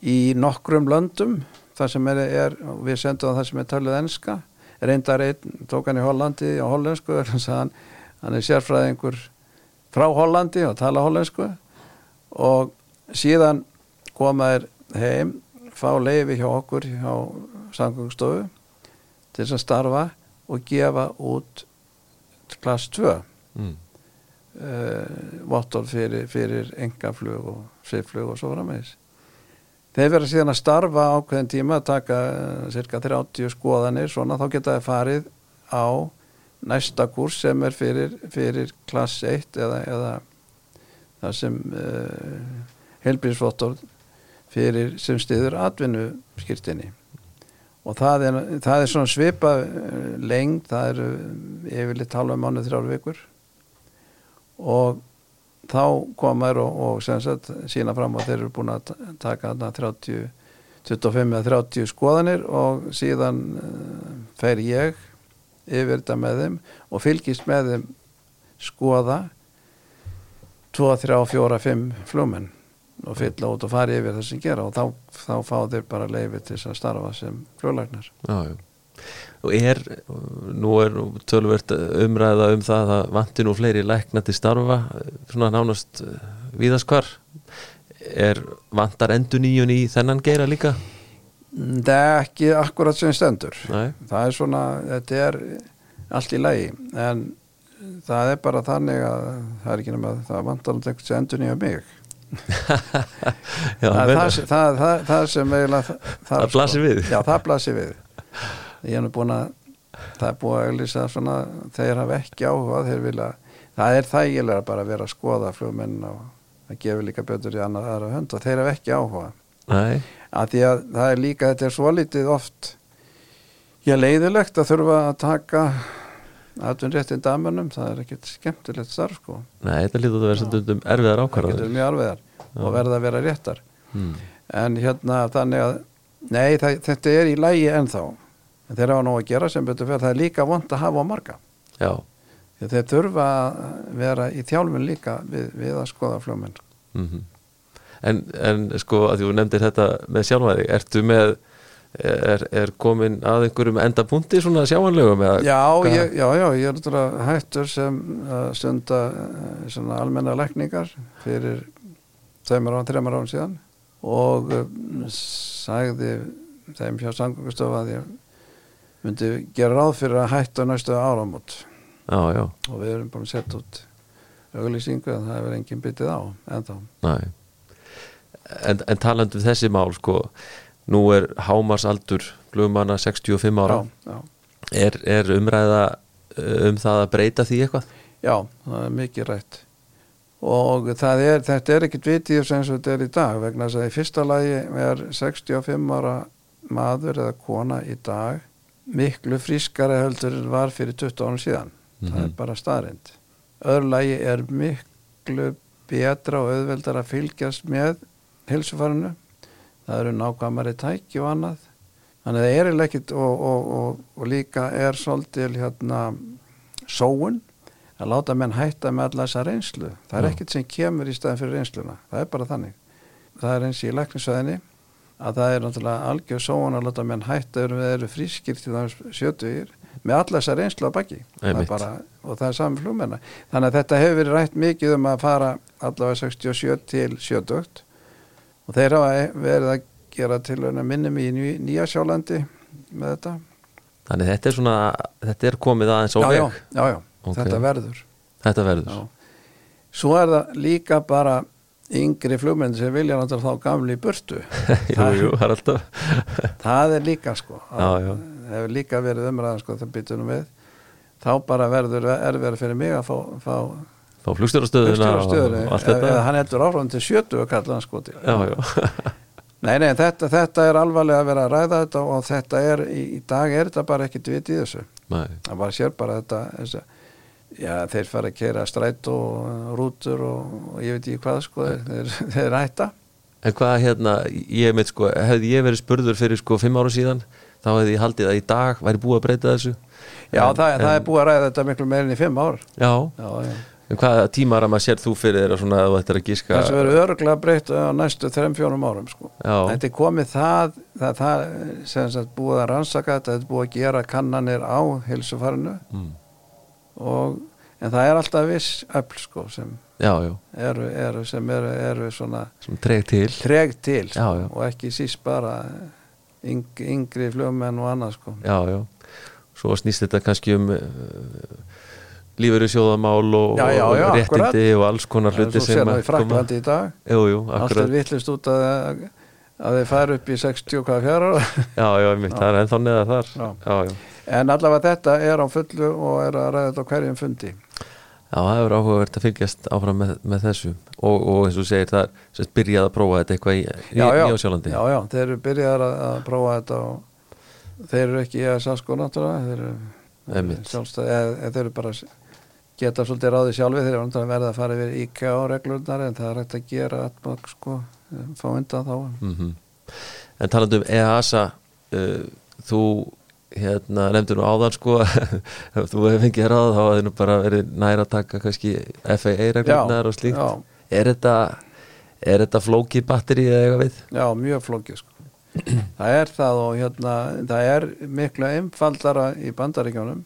í nokkrum löndum þar sem er, er við sendum það sem er talið enska. Reyndar einn, tók hann í Hollandi á hollensku, hann, hann er sérfræðingur frá Hollandi og tala hollensku. Og síðan koma þér heim fá leifi hjá okkur hjá samgöngstofu til þess að starfa og gefa út klass 2 Mm. uh, vottor fyrir, fyrir engaflug og svifflug og svo framvegis. Þeir verða síðan að starfa ákveðin tíma að taka cirka 30 skoðanir svona þá geta þeir farið á næsta kurs sem er fyrir, fyrir klass 1 eða, eða það sem uh, helbriðsvottor fyrir sem stiður atvinnu skýrtinni og það er, það er svona svipa uh, lengd, það eru yfirleitt halva mánuð þrjár vikur. Og þá komaður og, og sagt sína fram og þeir eru búin að ta- taka þarna 30, 25 eða 30 skoðanir og síðan uh, fer ég yfir þetta með þeim og fylgist með þeim skoða 2, 3, 4, 5 flugmenn og fylla út og fara yfir það sem gera og þá, þá fá þeir bara leifi til þess að starfa sem já. Og er, nú er tölvert umræða um það að vanti nú fleiri lækna til starfa, svona nánast viðaskvar. Er vantar endur nýjun í þennan geira líka? Það er ekki akkurat sem stendur Nei, það er svona, þetta er allt í lagi en það er bara þannig að það er ekki nema að það vantar alltaf eitthvað sem endur nýja mig já, það, það, það, það, sem eiginlega það, blasir við. já það blasir við. Ég er nú búin að það er búin að auglýsa svona þeir hafa ekki áhuga þeir vilja það er þægilega bara að vera að skoða flugmenn og það gefur líka betur í annað aðra hönd og þeir hafa ekki áhuga. Nei, að því að það er líka þetta er svo litið oft ég leiðilegt að þurfa að taka atvinnréttin damunum það er ekkert skemmtilegt starf sko. Nei, þetta lítur að vera stundum erfiðar það ákvarðanir. getur mjög alvegar og verða að vera réttar. Hmm. en hérna þannig að nei það, þetta er í lægi ennþá. En þeir hafa nú að gera sem betur fyrir það er líka vond að hafa á marga. Já, þeir þurfa að vera í þjálfun líka við, við að skoða fljóminn mm en, en sko að þú nefndir þetta með sjálfæði, ertu með, er, er komin að einhverjum enda punkti svona sjáanlegum? eða já, ég, já, já, ég er náttúrulega hættur sem stunda eh, svona almenna lækningar fyrir tveimur án, þreimur án síðan og um, sagði þeim hjá samgöngustofa að ég myndi gera ráð fyrir að hætta næstu já, og við erum búin að setja út auglýsingu en það hefur enginn byttið á ennþá. næ. En, en talandi um þessi mál, sko, nú er hámarsaldur flugmanna 65 ára. Já, já. Er, er umræða uh, um það að breyta því eitthvað? Já, það er mikið rætt og er, þetta er ekkit vitið sem þetta er í dag vegna þess að í fyrsta lagi er 65 ára maður eða kona í dag miklu frískara heldur en var fyrir 20 árum síðan það er Mhm. bara staðrind öðru lagi er miklu betra og auðveldar að fylgjast með hilsufarinu það eru nákvæmari tæki og annað. Þannig að það er ekkit og, og, og, og líka er svolítil hérna sóun að láta menn hætta með alla þessa reynslu. Það er ekkit sem kemur í staðin fyrir reynsluna. Það er bara þannig. Það er eins í læknisvæðinni að það er náttúrulega algjör sóun að láta menn hætta eru, eru frískir til það sjötugir með alla þessa reynslu á baki. Það bara, og það er saman flugmenna þannig að þetta hefur verið rætt mikið um að fara allavega 67 til 70 og þeir hafa verið að gera til minnum í Ný- Nýja Sjálandi með þetta. Þannig þetta er svona, þetta er komið aðeins á já, já, já, já, Ok. þetta verður. Þetta verður. Já. svo er það líka bara yngri flugmenn sem vilja náttúrulega þá gamli í burtu. Jú, jú, það það er líka sko já. hefur líka verið umræðan sko það byttunum við. Þá bara verður erfið fyrir mig að fá, fá Fá flugstjórastöðuna hann heldur áfram til 70 og kallar hann sko já, Nei, nei, þetta, þetta er alvarlega að vera að ræða þetta og þetta er, í, dag er þetta bara ekkit vit í þessu. Nei. Það bara sér bara þetta, þessu, já, þeir fara að kera stræt og rútur og, og ég veit ekki hvað, sko, þeir, þeir hætta. En hvað hérna, ég meit sko, hefði ég verið spurður fyrir sko fimm ára síðan, þá hefði ég haldið að í dag væri búið að breyta þessu. Já, En- það, það en- er búið að ræða þetta miklu meirin í fimm ár. Já, Já, já. En hvaða tímar að maður sér þú fyrir þér að svona að þetta er að gíska? Þessu verður öruglega breytt á næstu þreim fjórum árum, sko. Þetta er komið það, það, það sem sagt búið að rannsaka þetta, er búið að gera kannanir á heilsufarinu mm. og, en það er alltaf viss öll, sko, sem já, já, eru, eru sem eru, eru svona sem treg til. treg til sko, Já, og ekki síst bara yng, yngri flugmenn og annað sko. Já, já. Svo snýst þetta kannski um uh, lífeyri sjóðamál og, Já, já, og já, akkurat. réttindi og alls konar Það er hluti svo sér það í að Fraklandi í dag Jú, jú, allt er akkurat. vittlust út að, að þeir fara upp í 60 hvað fjara ára. Já, já, mitt, það er ennþá neða þar. Já. Já, já. en allavega þetta er á fullu og er að ræða þetta á hverjum fundi Já, það er áhugavert að fylgjast áfram með, með þessu og, og eins og þú segir það sérst, byrjað að prófa þetta eitthvað í, í já, já, já, já, þeir eru byrjaðar að, að prófa þetta og þeir eru ekki í ESA sko náttúrulega þeir eru Einmitt. sjálfstæð eða, eða þeir eru bara geta svolítið ráðið sjálfi þeir eru náttúrulega verið að fara yfir IK og reglurnar en það er hægt að gera atmak sko, fá undan þá. Mm En talandi um EASA uh, þú hérna nefndir nú áðan sko ef þú hefur fengið ráð þá hefði nú bara verið næra að taka kannski FAA reglurnar og slíkt. já, er þetta, er þetta flókið batteri eða eitthvað við? já, mjög flókið sko. það er það og hérna það er miklu einfaldara í bandaríkjónum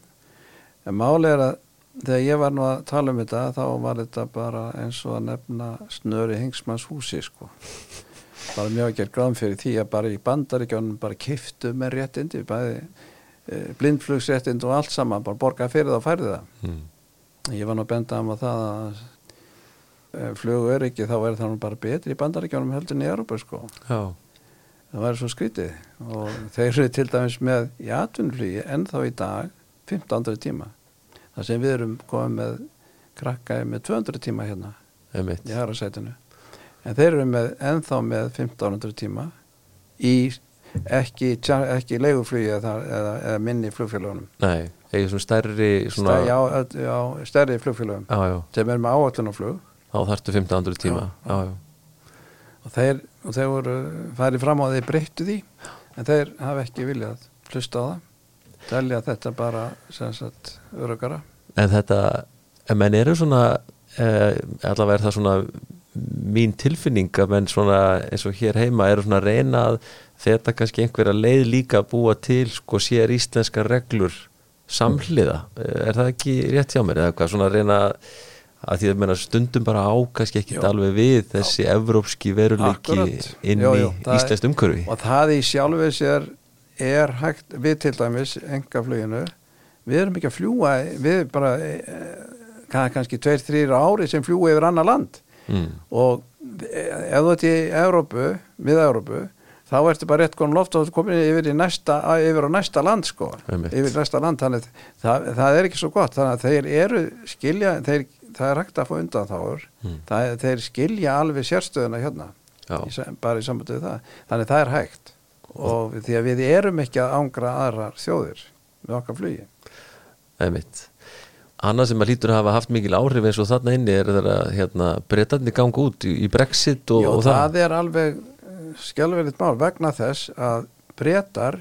en máli er að þegar ég var nú að tala um þetta þá var þetta bara eins og að nefna snöri hengsmanns húsi sko. Bara mjög ekki gráðum fyrir því að bara í bandaríkjónum bara kiftu með réttindi bæði e, blindflugsréttindi og allt saman bara borga fyrir það og færði það. Mm. ég var nú að benda um að það að e, flugu er ekki þá er það nú bara betri í bandaríkjónum heldur í Európa sko. Já, það væri svo skrítið. Og þeir eru til dæmis með í atvinnflugi en þá í dag 1500 tíma þar sem við erum komið með krakka með 200 tíma hérna einmitt. í herrasætinu en þeir eru með ennþá með 1500 tíma í ekki, ekki leiguflugi eða, eða, eða minni flugfélagunum Nei, eða svona stærri svona, Stæ, já, já, stærri flugfélagum já, sem er með áallunarflug þá þarftu 1500 tíma. Já, já. og þeir, og þeir voru farið fram á þeir breyttu því en þeir hafa ekki viljað hlusta á það telja þetta bara sem sagt örugara En þetta, en menn eru svona eh, allavega er það svona mín tilfinning að menn svona eins og hér heima eru svona að reyna að þetta kannski einhverja leið líka að búa til sko sér íslenska reglur samhliða, er það ekki rétt hjá mér eða hvað? Svona reyna að því að menna stundum bara á kannski ekki Jú. alveg við þessi evrópski veruleiki inn í íslenskt umhverfi. og það í sjálfið sér er hægt, við til dæmis engafluginu, við erum ekki að fljúa við bara eh, kann- kannski tveir, þrýr ári sem fljúa yfir annar land. Mm. og eh, ef þú ert í Európu, við Európu þá ertu bara rétt konum loft og þú komin yfir, næsta, yfir á næsta land sko. Einmitt. yfir næsta land, þannig að það, það er ekki svo gott, þannig að þeir eru skilja, þeir, það er hægt að fá undan þáur Mm. þeir skilja alveg sérstöðuna hérna í, bara í sambandi við það. Þannig að það er hægt og því að við erum ekki að ángra aðrar þjóðir með okkar flugi. Einmitt. Annað sem að lítur að hafa haft mikil áhrif eins og þarna inni er þeirra hérna, breytandi ganga út í, Brexit og, Jó, og það. er alveg skjálfilegt mál vegna þess að breytar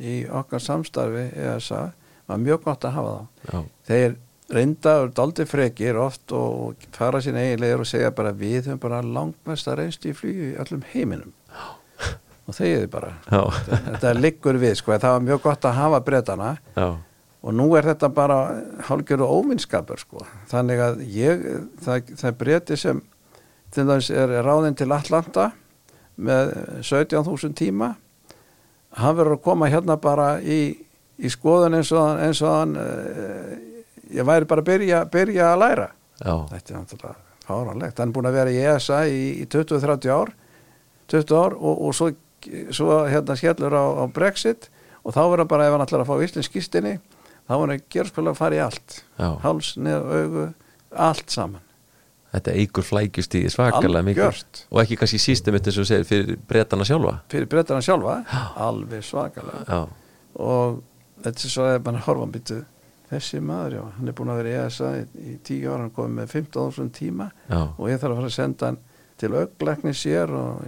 í okkar samstarfi ESA var mjög gott að hafa þá. Já, þeir reynda og daldi frekir oft og fara sín eiginlegur og segja bara við höfum bara langmesta reynst í flugi í öllum heiminum og þegiði bara. Þetta liggur við sko, það var mjög gott að hafa breytana já, og nú er þetta bara hálfgjörðu óvinnskapur sko. þannig að ég það, það breyti sem til dæmis er ráðinn til Atlanta með 17.000 tíma hann verður að koma hérna bara í, í skoðun eins og hann, eins og hann uh, ég væri bara að byrja, byrja að læra. Já, þetta er náttúrulega fáranlegt hann er búin að vera í ESA í, í 20-30 ár 20 ár og, og svo, svo hérna skellur á, á Brexit og þá verður hann bara ef hann ætlar að fá íslensk skýstinni þá verður hann gerð spil að fara í allt. Já. háls, neð, augu, allt saman. Þetta eigur flækjust í svakalega mikið. Algjört. og ekki kannski sístum þetta sem þú segir fyrir breytana sjálfa. Fyrir breytana sjálfa? Alveg svakalega. Já, og þetta er svo að mann horfa hann byttu þessi maður, já, hann er búin að vera í ESA í, í tíu ára, hann komið með 15.000 tíma já, og ég þarf að fara að senda hann til auglæknir sér og,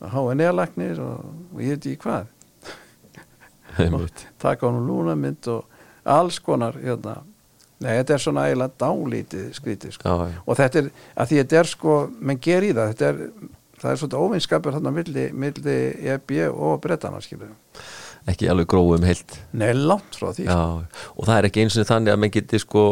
og HNE-læknir og, og ég veit ekki hvað. Taka úr lúnamynd og alls konar hérna. Nei, þetta er svona eiginlega dálítið skrítið sko. Já, já, og þetta er, að því þetta er sko menn ger í það, þetta er það er svona óvinnskapur þarna milli, milli EB og brettana skilur ekki alveg gróum heilt. Nei, langt frá því. Já, og það er ekki eins og þannig að menn geti sko,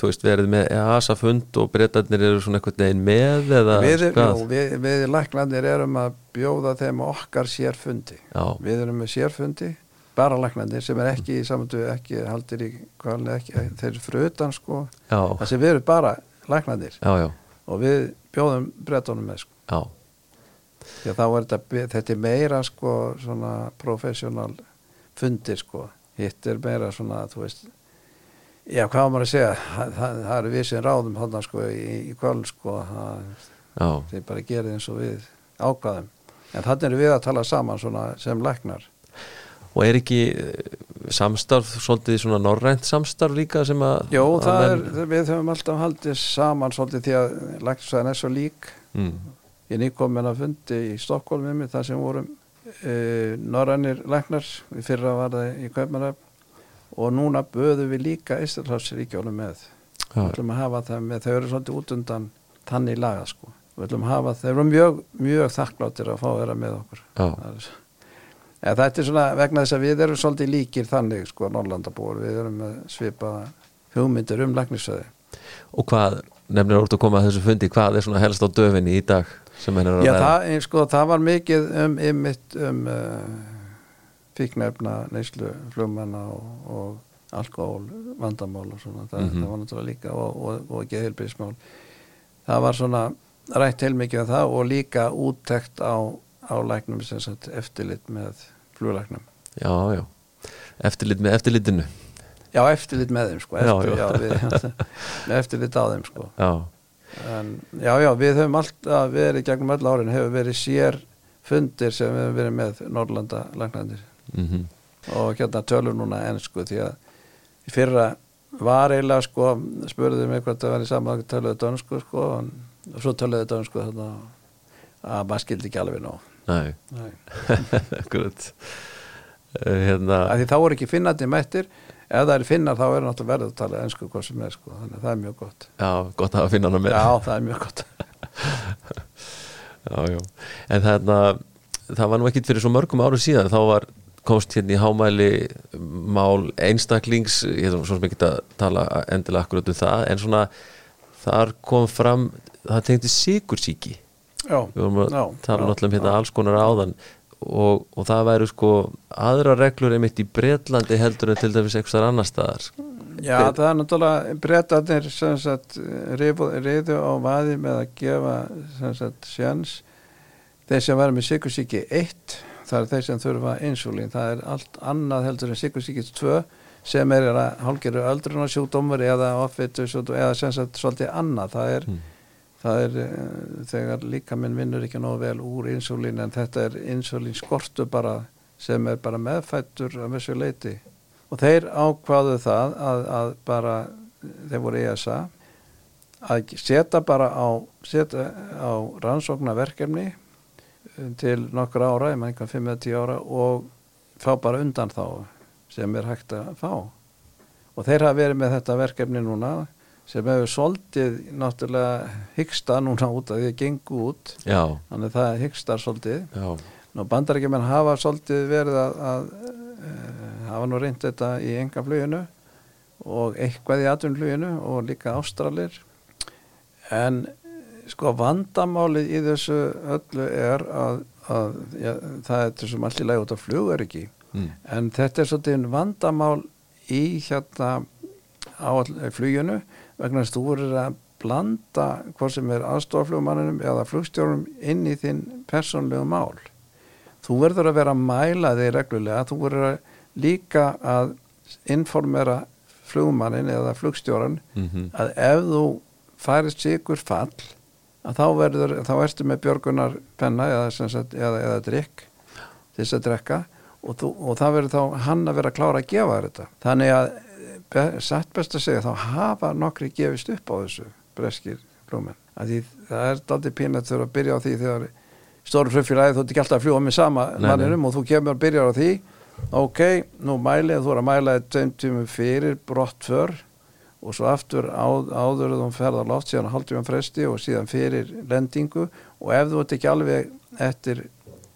þú veist, verið með EASA fund og breytarnir eru svona einhvern veginn með eða við, jú, við, við læknandir erum að bjóða þeim okkar sérfundi. Já, við erum með sérfundi bara læknandir sem er ekki í samandu ekki haldir í kvalni ekki, þeir eru frutan sko. Já, það sem við erum bara já, já, og við bjóðum brettunum með sko. Já, að er þetta, þetta er meira sko svona professional fundir sko. Hitt er meira svona þú veist já hvað maður að segja? Það, það, það eru við sem ráðum hann sko í, í kvöld sko það, já, þeir bara gera eins og við ákvaðum en þannig erum við að tala saman svona sem læknar. Og er ekki eh, samstarf, svolítið svona norrænt samstarf líka sem að Jó, að það er, við höfum alltaf haldið saman svolítið því að læknarsæðin er svo lík. Mm, ég nýkomin að fundi í Stokkólmi með það sem vorum e, norrænir læknar. Í fyrra var það í Kaupmannöf og núna böðum við líka Íslandsríkjónum með. Við já, ætlum að hafa það með, þau eru svolítið út undan tannig laga sko. Við ætlum að hafa, þau eru mjög, mjög þakkláttir að fá að vera með okkur. Já, Það er- eða þetta er svona vegna þess að við erum svolítið líkir þannig sko Norrlandabúar, við erum með svipa hugmyndir um læknisöði og hvað nefnir orðið að koma að þessu fundi, hvað er svona helst á döfinni í dag Já, það, eh, sko, það var mikið um, ymmit um uh, fíknefna, neyslu, flugmanna og, og alkohól, vandamál og svona, það, Mhm. það var náttúrulega líka og, og, og ekki heilbrísmál. Það var svona rætt heilmikið um það og líka úttekt á, á læknum sem sagt eftirlit með fluglæknum. Já, já, eftirlit með eftirlitinu Já, eftirlit með þeim, sko, Já, eftir, já. já, við, með eftirlit á þeim, sko. Já, En, já, já, við höfum alltaf verið gegnum öll árin, hefur verið sér fundir sem við höfum verið með Norrlanda læknandir mhm, og hérna tölum núna ennsku því að í fyrra var eiginlega sko, spurðum mig hvort það væri saman að töluðu dönsku sko og, og svo töluðu dönsku þannig að maður skildi ekki alveg nóg. Næ, Nei. akkurat. Eh, Hérna, því þá voru ekki finnandi mættir ef það er finnar þá er náttúrulega verið að tala ennsku hvað sem er sko, þannig að það er mjög gott. Já, gott að finna hana með. Já, það er mjög gott. Já, já. En þarna, það var nú ekkit fyrir svo mörgum áru síðan. Þá var komst hérna í hámæli mál einstaklings ég er svo sem ekki að tala endilega akkurat um það en svona þar kom fram, það tengdi sigursíki já, við vorum að já, tala já, um hérna alls konar áðan og, og það væru sko aðra reglur einmitt í Bretlandi heldur en til dæmis eitthvað annar staðar Já, það er náttúrulega breytanir sem sagt reyðu á vaði með að gefa sem sagt sjans þeir sem verður með sikursíki 1 það er þeir sem þurfa insulín það er allt annað heldur en sikursíki 2 sem er að hálgeru öldrunarsjúkdómur eða offitusjúkdómur eða sem sagt svolítið annað. Það er, Mm. Það er eh, þegar líka minn vinnur ekki nógu vel úr insulín en þetta er insulín skortu bara sem er bara meðfættur að þessu leiti og þeir ákvaðu það að, að bara þeir voru ESA að setja bara á, setja á rannsóknarverkefni eh, til nokkur ára, ég maður einhvern 5-10 ára og fá bara undan þá sem er hægt að fá. Og þeir hafa verið með þetta verkefni núna sem hefur soldið náttúrulega hyggsta núna út að því að gengu út. Já, þannig að það hyggstar soldið. Já, Nú bandarækjumenn hafa svolítið verið að, að e, hafa nú reynd þetta í enga fluginu og eitthvað í atvinnfluginu og líka ástralir. En sko vandamálið í þessu öllu er að, að ja, það er þessum allt í lagi út af flugöryggi. Mm. en þetta er svolítið vandamál í hérna á fluginu vegna þess að þú voru að blanda hvort sem er aðstofaflugmanninum eða flugstjórnum inn í þinn persónlegu mál. Þú verður að vera að mæla þig reglulega, þú verður að líka að informera flugmannin eða flugstjóran Mm að ef þú færist sigur fall að þá verður, þá ertu með björgunar penna eða, sagt, eða, eða drikk til þess að drekka og, þú, og það verður þá hann að vera klára að gefa þetta. Þannig að satt best að segja þá hafa nokkri gefist upp á þessu breskir því það er daldið pínlegt þegar að byrja á því þegar stóru flugfélagi þú ert ekki alltaf að fljúa með sama manninum og þú kemur að byrja á því ok, nú mælið, þú er að mæla tveim tímum fyrir brott för og svo aftur á, áður þú ferð á loft síðan haldjum fresti og síðan fyrir lendingu og ef þú ert ekki alveg eftir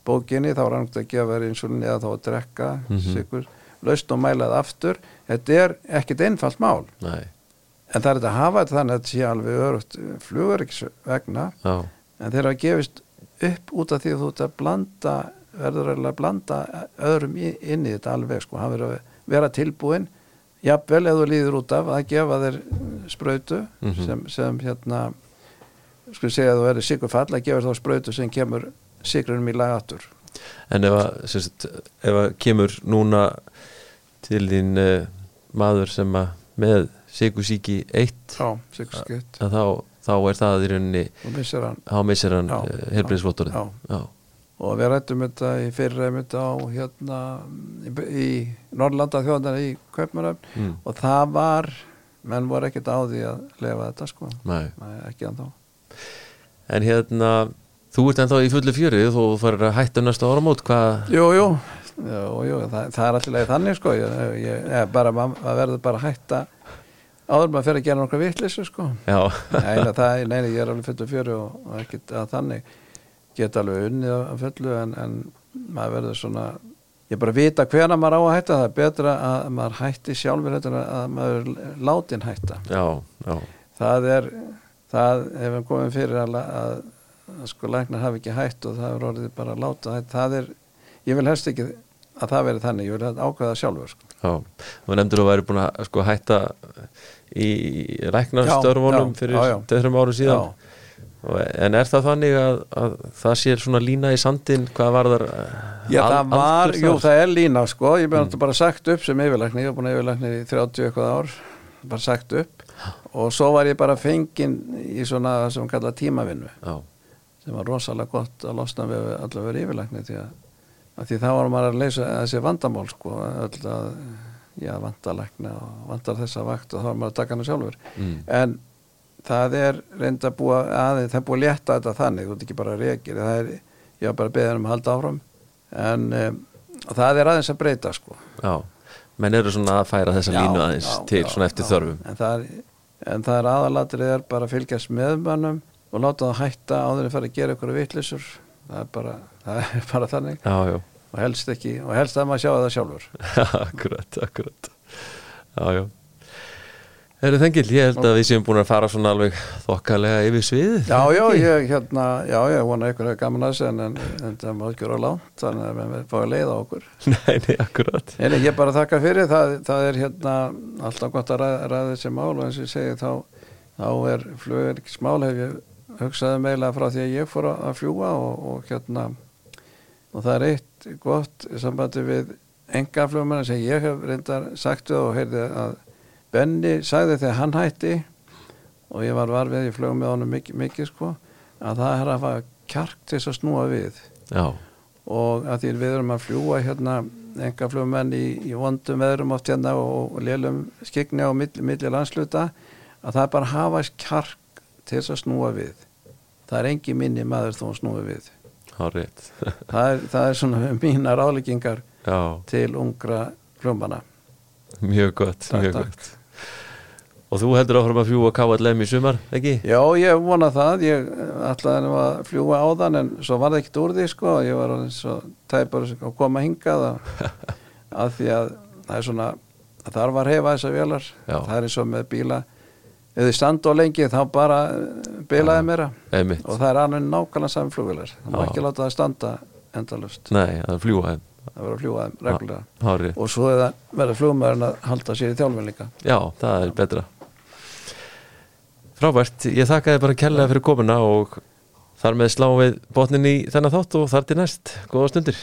bókinni þá er rangt að gefa þér insulin eða þá að drekka mm sigur, laust og mælað aftur þetta er ekkit einfalt mál. Nei, en það er þetta að hafa þetta þannig að þetta sé alveg örugt fluguriks vegna. Já, en þeir hafa gefist upp út af því að þú ert að blanda verður að blanda öðrum inn í þetta alveg sko, hann verður að vera tilbúin jafnvel þú líður út af að gefa þér sprautu Mhm. sem, sem hérna skulle segja að þú verður sigur fall að gefa þá sprautu sem kemur sigrunum í lagatur en ef að, sagt, ef að kemur núna til þín uh, maður sem að með sigusíki eitt já, sigur skitt að þá, þá er það í rauninni missir þá missir hann já. já, og við rættum þetta í fyrir þetta á hérna í, í Norrlanda þjóðan í Kaupmannöfn mm, og það var menn voru ekkert á því að lefa þetta sko. Nei. Nei, ekki ennþá. En hérna, þú ert ennþá í fullu fjöri þú farir að hætta næsta áramót. Hvað, Jú, jú, jú, það, það er alltaf leið þannig sko. Ég, ég, bara, maður verður bara að hætta áður maður fyrir að gera nokkra vitleysu sko. Já, Nei, það, er- nei, nei, ég er alveg fullu fjöri og, og ekkert að þannig. Geta alveg unnið að fullu en, en maður verður svona ég bara vita hvena maður á að hætta. Það er betra að maður hætti sjálfur að maður er látin hætta. Já, já. Það er það hefur komið fyrir að, að, að sko læknar hafi ekki hætt og það er orðið bara að láta. Það er, ég vil helst ekki að það veri þannig, ég vil ákveða sjálfur sko. Já, þú nefndir að væri búin að sko hætta í læknarstörfunum fyrir tveithrum árum síðan. Já. En er það þannig að, að það sé svona lína í sandin hvað var þar Já, það var, jú, það er lína sko, ég er mm. bara sagt upp sem yfirlækni, ég hef búin að yfirlækni í 30 eitthvað ár, bara sagt upp. Og svo var ég bara fenginn í svona sem kalla tímavinnu. Já, sem var rosalega gott að losna við allavega yfirlækni því að, að því þá var maður að leysa þessi vandamál sko, öll að já, vandalækna og vandar þessa vakt og þá var maður að taka hana sjálfur. Mm. en það er reynd að búa aðeins, það er búið að létta þetta þannig þú ert ekki bara reykir, það er ég var bara beðin um að halda áfram. En um, það er aðeins að breyta sko. Já menn eru svona að færa þessa Já, línu aðeins já, til svona eftir þörfum. En það er, en það er aðalatrið er bara að fylgjast með mönnum og láta það hætta áður en fara að gera ykkur vitlisur það er bara, það er bara þannig. Já, já, og helst ekki, og helst að maður sjá það sjálfur. Akkurat, akkurat. Já, já. Eru þengil, ég held að við séum búin að fara svona alveg þokkalega yfir sviðið. Já, já, ég, hérna, já, ég vona ykkur hefur gaman að þessu en, en, en það má ekki vera langt þannig að við fáum að leiða okkur. Nei, nei, akkurat. Nei, ég bara þakka fyrir það, það er hérna alltaf gott að ræða, ræða þessi mál og eins og ég segi þá, þá er flugverkismál hef ég hugsaði meila frá því að ég fór að fljúa og, og hérna og það er eitt gott sambandi við enga flugmenn sem ég hef reyndar sagt og heyrði að Benny sagði þegar hann hætti og ég var varfið, ég flög með honum mikið, mikið sko, að það er að hafa kjark til þess að snúa við. Já, og að því við erum að fljúa hérna enga flugmenn í, í vondum veðrum oft hérna og, og lélum skikni á milli, milli landsluta að það er bara að hafa kjark til þess að snúa við. Það er engi minni maður þó að snúa við það er, það er svona mínar áleggingar Já, til ungra flugmanna mjög gott, Takk, mjög takk. gott. Og þú heldur áfram að fljúa KLM í sumar, ekki? Já, ég vona það, ég ætlaði að fljúa á þann en svo var það ekkert úr því sko, ég var alveg svo tæpar að koma hingað að, að því að það er svona, að þar var hefa þessar vélar, Já. það er eins og með bíla, ef þið standa á lengi þá bara eh, bilaði meira. Einmitt. og það er annað nákvæmlega saman flugvélar, það má ekki láta það standa endalust, Nei, það er fljúa þeim. Það verður að fljúa þeim reglulega. Og svo er verður flugmaðurinn að halda sér í þjálfin líka. Já, það er betra. Frábært, ég þakka þið bara kærlega fyrir komuna og þar með slá við botnin í þennan þátt og þar til næst. Góða stundir